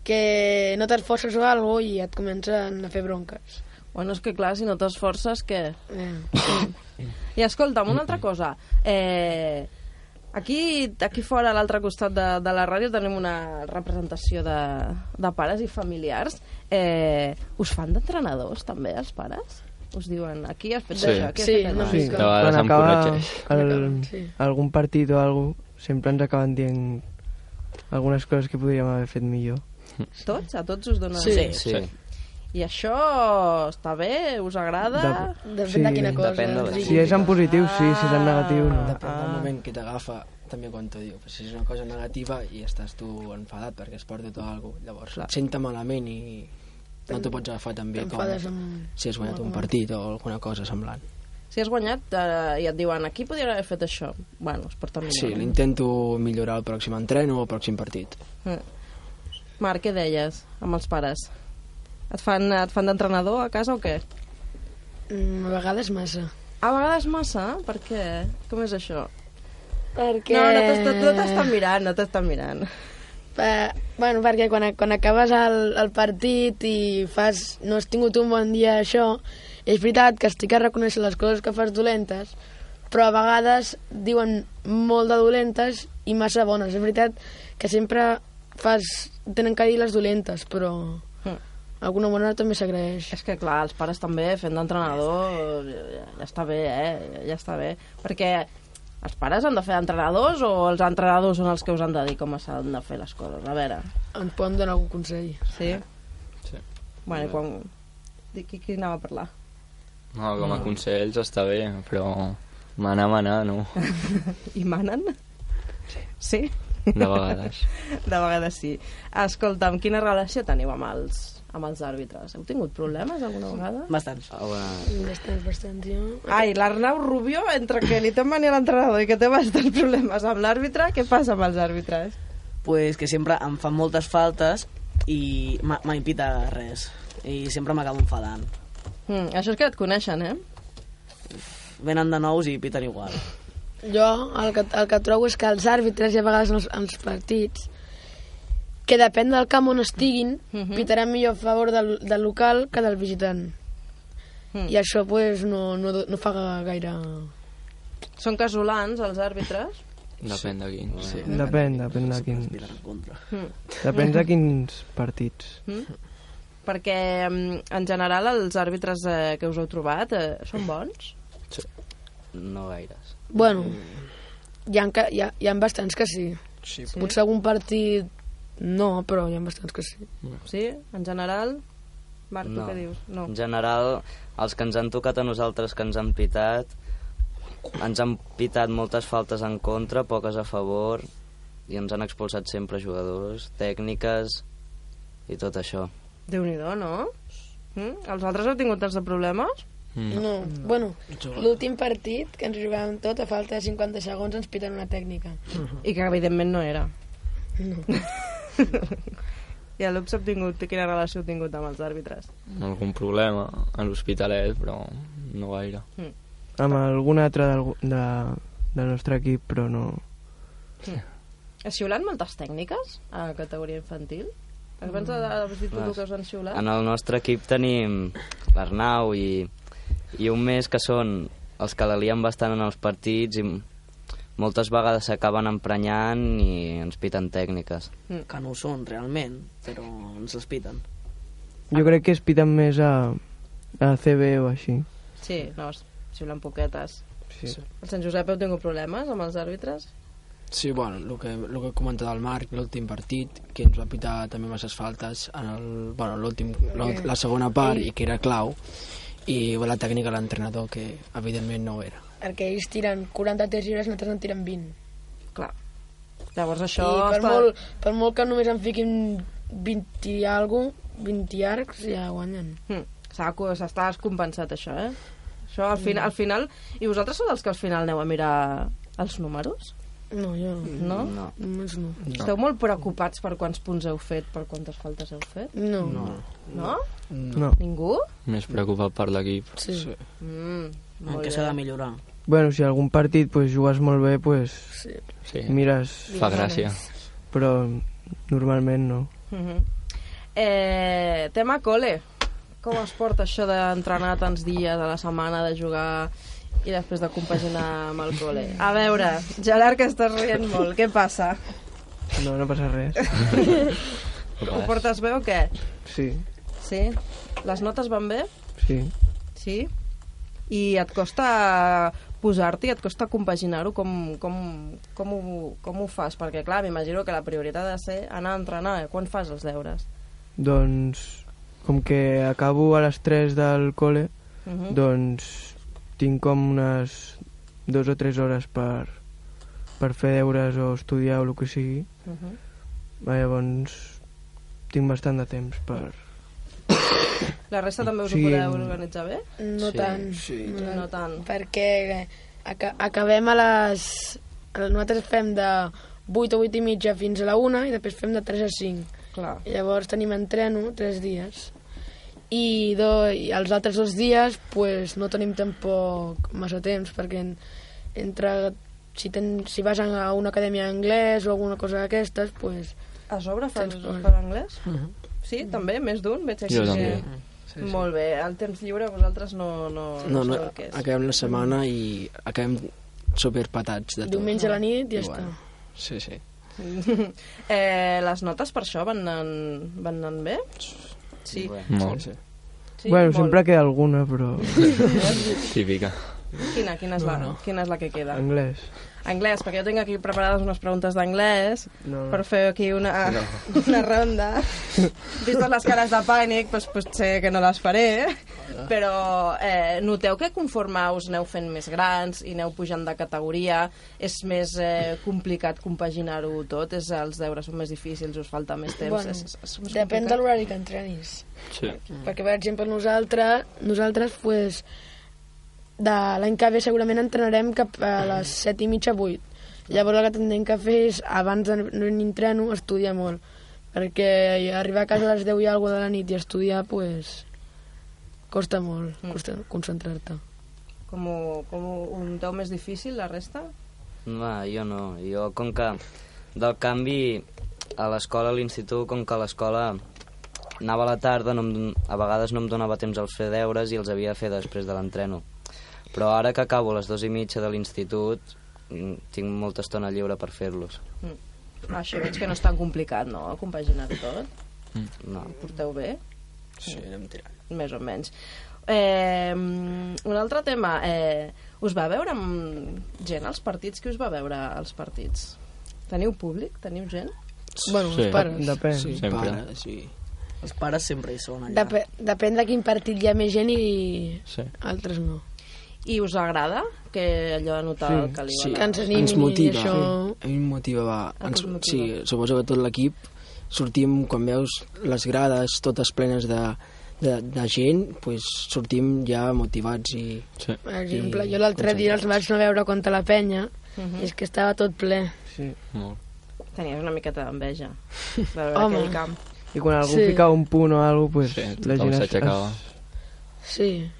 que no t'esforces o alguna cosa i et comencen a fer bronques. Bueno, és que clar, si no t'esforces, què? Eh. I escolta'm, una altra cosa. Eh, aquí, aquí fora, a l'altre costat de, de la ràdio, tenim una representació de, de pares i familiars. Eh, us fan d'entrenadors, també, els pares? Us diuen, aquí has fet Sí. això, aquí has Sí, fet allò. Sí, De vegades quan em corregeix. el, Sí. algun partit o alguna sempre ens acaben dient algunes coses que podríem haver fet millor. Tots? A tots us donen... Sí. Sí. I això està bé? Us agrada? Depèn Sí. de quina cosa. Depèn de sigui. Si és en positiu, sí, si és en negatiu, no. Depèn del Ah. moment que t'agafa, també quan t'ho diu. Si és una cosa negativa i estàs tu enfadat perquè es porta tot alguna cosa, llavors Clar. et senta malament i no t'ho pots agafar tan bé com amb... si has guanyat un partit o alguna cosa semblant. Si has guanyat eh, i et diuen aquí podria haver fet això, bueno, es porta millor. Sí, l'intento millorar el pròxim entreno o el pròxim partit. Eh. Marc, què deies amb els pares? Et fan, et fan d'entrenador a casa o què? Mm, a vegades massa. A vegades massa? Per què? Com és això? Perquè... No, no t'est- no t'estan mirant, no t'estan mirant. Eh, bueno, perquè quan, quan acabes el, el partit i fas, no has tingut un bon dia això, és veritat que estic a reconèixer les coses que fas dolentes, però a vegades diuen molt de dolentes i massa bones. És veritat que sempre fas, tenen que dir les dolentes, però Mm. d'alguna manera també s'agraeix. És que, clar, els pares també fent d'entrenador ja, ja està bé, eh? Ja està bé. Perquè els pares han de fer d'entrenadors o els entrenadors són els que us han de dir com s'han de fer les coses? A veure, Ens poden donar algun consell. sí? Sí. Bueno, quan... Di- Qui, qui anava a parlar? No, com a consells està bé, però manar, manar, no. I manen? Sí? De vegades. De vegades sí. Escolta'm, quina relació teniu amb els, amb els àrbitres? Heu tingut problemes alguna vegada? Bastants. Ah, bueno, Bastants, bastants, jo. Ai, l'Arnau Rubio, entre que li té mania a l'entrenador i que té bastants problemes amb l'àrbitre, què passa amb els àrbitres? Pues que sempre em fan moltes faltes i ma- mai pita res. I sempre m'acabo enfadant. Mm, això és que et coneixen, eh? Venen de nous i piten igual. Jo el que, el que trobo és que els àrbitres i a vegades en els, en els partits que depèn del camp on estiguin Mhm. pitaran millor a favor del, del local que del visitant Mm. i això pues, no, no, no fa gaire Són casolans, els àrbitres? Depèn de quin. Sí. Depèn, depèn de quins... Mm. Depèn de quins partits. Mm? Perquè, mm, en general, els àrbitres eh, que us heu trobat eh, són bons? no gaires. Bueno hi ha, hi, ha, hi ha bastants que sí. Sí, Sí? potser algun partit no, però hi ha bastants que sí Sí? En general? Marc, tu No. què dius? No. En general, els que ens han tocat a nosaltres, que ens han pitat, ens han pitat moltes faltes en contra, poques a favor, i ens han expulsat sempre jugadors, tècniques i tot això. Déu-n'hi-do, no? Mm? Els altres heu tingut tants de problemes? Mm. no, bueno, l'últim partit que ens jugàvem tot a falta de 50 segons ens piten una tècnica I que, evidentment, no era. no. I a l'UPS ha tingut, quina relació ha tingut amb els àrbitres? Algun problema a l'Hospitalet, però no gaire. Mm. Amb algun altre del, de, del nostre equip, però no... Mm. Es xiulant moltes tècniques a categoria infantil? Abans has dit tu que us han xiulat? En el nostre equip tenim l'Arnau i, i un més que són els que la lien bastant en els partits i moltes vegades s'acaben emprenyant i ens piten tècniques. Mm. Que no ho són, realment, però ens les piten. Jo crec que es piten més a, a CB o així. Sí, no, es xiulen poquetes. Sí. El Sant Josep heu tingut problemes amb els àrbitres? Sí, bueno, el que, el que he comentat al Marc, l'últim partit, que ens va pitar també masses faltes en el, bueno, l'últim, la, la segona part, i que era clau, i la tècnica de l'entrenador, que evidentment no ho era. Perquè ells tiren 43 lliures, nosaltres en tiren 20. Clar. Llavors això... I per, està- molt, per molt que només en fiquin 20 i alguna 20 arcs, ja guanyen. Mm. Saco, s'està descompensat això, eh? Això al, final, al final... I vosaltres sou dels que al final aneu a mirar els números? No, jo no. No. Només no. Esteu molt preocupats per quants punts heu fet, per quantes faltes heu fet? No. No. No? No. Ningú? Més preocupat per l'equip. Sí. sí. Mm, En què s'ha de millorar? Bueno, si algun partit pues, jugues molt bé, pues, Sí. Sí. mires... Fa gràcia. Però normalment no. Mhm. eh, tema cole. Com es porta això d'entrenar tants dies a la setmana, de jugar i després de compaginar amb el cole? A veure, Gerard, que estàs rient molt, què passa? No, no passa res. Ho portes bé o què? Sí, Sí? Les notes van bé? sí. Sí? I et costa posar-t'hi, et costa compaginar-ho? Com, com, com, ho, com ho fas? Perquè, clar, m'imagino que la prioritat ha de ser anar a entrenar. Quan fas els deures? Doncs, com que acabo a les 3 del col·le, Mhm. doncs tinc com unes dues o tres hores per, per fer deures o estudiar o el que sigui. Mhm. Llavors, tinc bastant de temps per... La resta també us Sí. ho podeu organitzar bé? No Sí, tant. sí. No, No tant. Perquè aca acabem a les... Nosaltres fem de 8 a 8 i mitja fins a la 1 i després fem de 3 a 5. Clar. I llavors tenim entreno 3 dies. I, do, i els altres dos dies pues, no tenim tampoc massa temps perquè en, entre si, ten, si vas a una acadèmia d'anglès o alguna cosa d'aquestes pues, A sobre fas per anglès? Mhm. Sí, també? Més d'un? Veig aquí Jo que- també. Sí, sí. Molt bé. El temps lliure vosaltres no, no, No, no, sabeu què és. acabem la setmana i acabem superpatats de tot. diumenge a la nit i ja està. Sí, sí. eh, les notes per això van anant, van anant bé? Sí. Molt. Sí, sí. sí bueno, molt. sempre queda alguna, però... Típica. Quina, quina, és la, No, no. quina és la que queda? Anglès. Anglès, perquè jo tinc aquí preparades unes preguntes d'anglès No, no. per fer aquí una, una ronda. Vistes les cares de pànic, doncs potser que no les faré, però eh, noteu que conforme us aneu fent més grans i aneu pujant de categoria, és més eh, complicat compaginar-ho tot? És, els deures són més difícils, us falta més temps? Bueno, és, és, és Depèn de l'horari que entrenis. Sí. Perquè, per exemple, nosaltres, nosaltres pues, de l'any que ve segurament entrenarem cap a les 7 i mitja, 8. Llavors el que tindrem que fer és, abans entreno, estudiar molt. Perquè arribar a casa a les 10 i alguna de la nit i estudiar, pues, costa molt, Mm. costa concentrar-te. Com com ho, ho noteu més difícil, la resta? Va, jo no. Jo, com que del canvi a l'escola, a l'institut, com que a l'escola anava a la tarda, no em, a vegades no em donava temps als fer deures i els havia de fer després de l'entreno. Però ara que acabo a les dues i mitja de l'institut, mm, tinc molta estona lliure per fer-los. Mm. Això veig que no és tan complicat, no?, compaginar tot. No. Ho porteu bé? Sí, anem tirant. més o menys. Eh, un altre tema, eh, us va veure amb gent als partits? Qui us va veure als partits? Teniu públic? Teniu gent? Bueno, Sí. els pares. Depèn. Sí, Sempre. pare, sí. Els pares sempre hi són allà. Dep depèn de quin partit hi ha més gent i Sí. altres no. I us agrada que allò de notar Sí. el que li Sí, Que ens animin ens motiva. això. A mi em motiva, Ens, motiva. sí, suposo que tot l'equip sortim, quan veus les grades totes plenes de, de, de gent, pues, sortim ja motivats i... Sí. Per exemple, I jo l'altre dia els vaig anar a veure contra la penya Mhm. i és que estava tot ple. Sí. Molt. Tenies una miqueta d'enveja de veure Home. aquell camp. I quan algú Sí. fica un punt o alguna cosa, pues, Sí, la gent es- s'aixecava. Sí.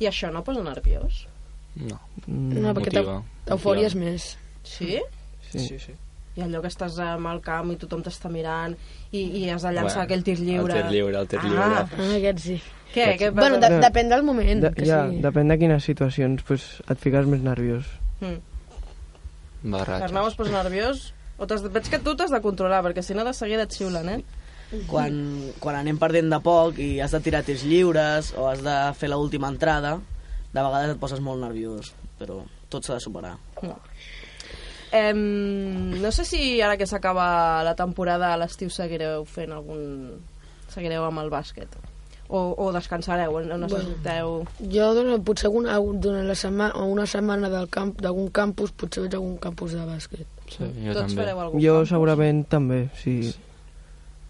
I això no posa nerviós? No. Mm, No, perquè motiva. t'eufòries més. Sí? Sí. Sí, sí. I allò que estàs amb el camp i tothom t'està mirant i, i has de llançar Bueno, aquell tir lliure. El tir lliure, el tir Ah. lliure. Ah, aquest sí. Què? Què Bueno, de, depèn del moment. De, que ja, sí. depèn de quines situacions pues, et fiques més nerviós. Mm. Barratges. Arnau es posa nerviós? O. Veig que tu t'has de controlar, perquè si no de seguida et xiulen, eh? Quan, quan anem perdent de poc i has de tirar tirs lliures o has de fer l'última entrada, de vegades et poses molt nerviós, però tot s'ha de superar. Em, no sé si ara que s'acaba la temporada a l'estiu seguireu fent algun... seguireu amb el bàsquet o, o descansareu, o necessiteu... Jo doncs, potser alguna, durant la setmana, o una setmana del camp d'algun campus, potser veig algun campus de bàsquet. Sí, jo Tots també. fareu algun Jo campus? segurament també, si,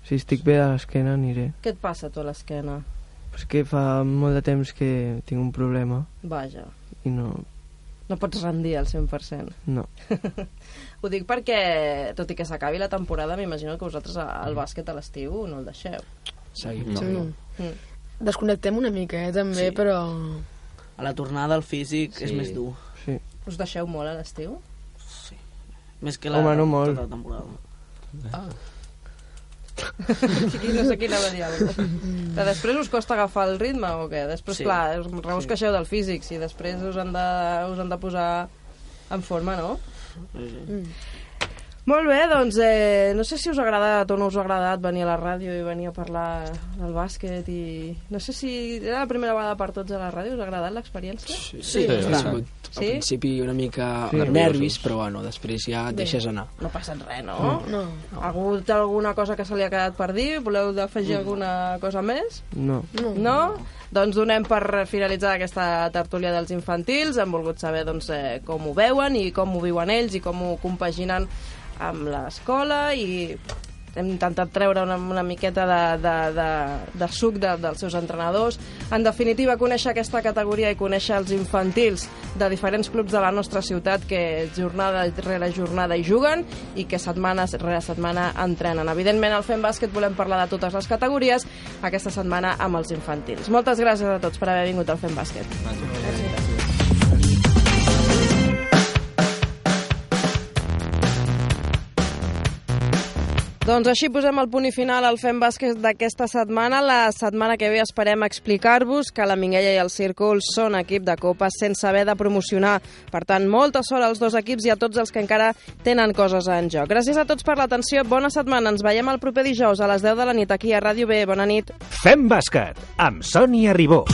si estic bé de l'esquena aniré. Què et passa a tu a l'esquena? És que fa molt de temps que tinc un problema Vaja, i no... no pots rendir al 100%. no. Ho dic perquè, tot i que s'acabi la temporada, m'imagino que vosaltres al bàsquet a l'estiu no el deixeu. Seguim. No. Sí. Mm. Desconnectem una mica, eh, també, Sí. però... A la tornada el físic Sí. és més dur. Sí. Us deixeu molt a l'estiu? Més que la, Home, no molt. tota la temporada. Aquí no sé qui anava a dir alguna. Que després us costa agafar el ritme o què? Després, Sí. clar, us, us queixeu del físic, si després us han de, us han de posar en forma, no? Mm. Molt bé, doncs eh, no sé si us ha agradat o no us ha agradat venir a la ràdio i venir a parlar del bàsquet i... No sé si era la primera vegada per tots a la ràdio, us ha agradat l'experiència? Sí, Sí, sí, sí. ha sigut al Sí? principi una mica Sí. sí. nervis, però bueno, després ja et deixes anar. No passa res, no? No. Ha hagut alguna cosa que se li ha quedat per dir? Voleu afegir alguna cosa més? No. No. No? Doncs donem per finalitzar aquesta tertúlia dels infantils. Hem volgut saber doncs, eh, com ho veuen i com ho viuen ells i com ho compaginen amb l'escola i hem intentat treure una, una miqueta de, de, de, de suc de, dels seus entrenadors. En definitiva, conèixer aquesta categoria i conèixer els infantils de diferents clubs de la nostra ciutat que jornada rere jornada hi juguen i que setmana rere setmana entrenen. Evidentment, al Fem Bàsquet volem parlar de totes les categories aquesta setmana amb els infantils. Moltes gràcies a tots per haver vingut al Fem Bàsquet. Doncs així posem el punt i final al Fem Bàsquet d'aquesta setmana. La setmana que ve esperem explicar-vos que la Minguella i el Círcul són equip de Copa sense haver de promocionar. Per tant, molta sort als dos equips i a tots els que encara tenen coses en joc. Gràcies a tots per l'atenció. Bona setmana. Ens veiem el proper dijous a les 10 de la nit aquí a Ràdio B. Bona nit. Fem bàsquet amb Sònia Ribó.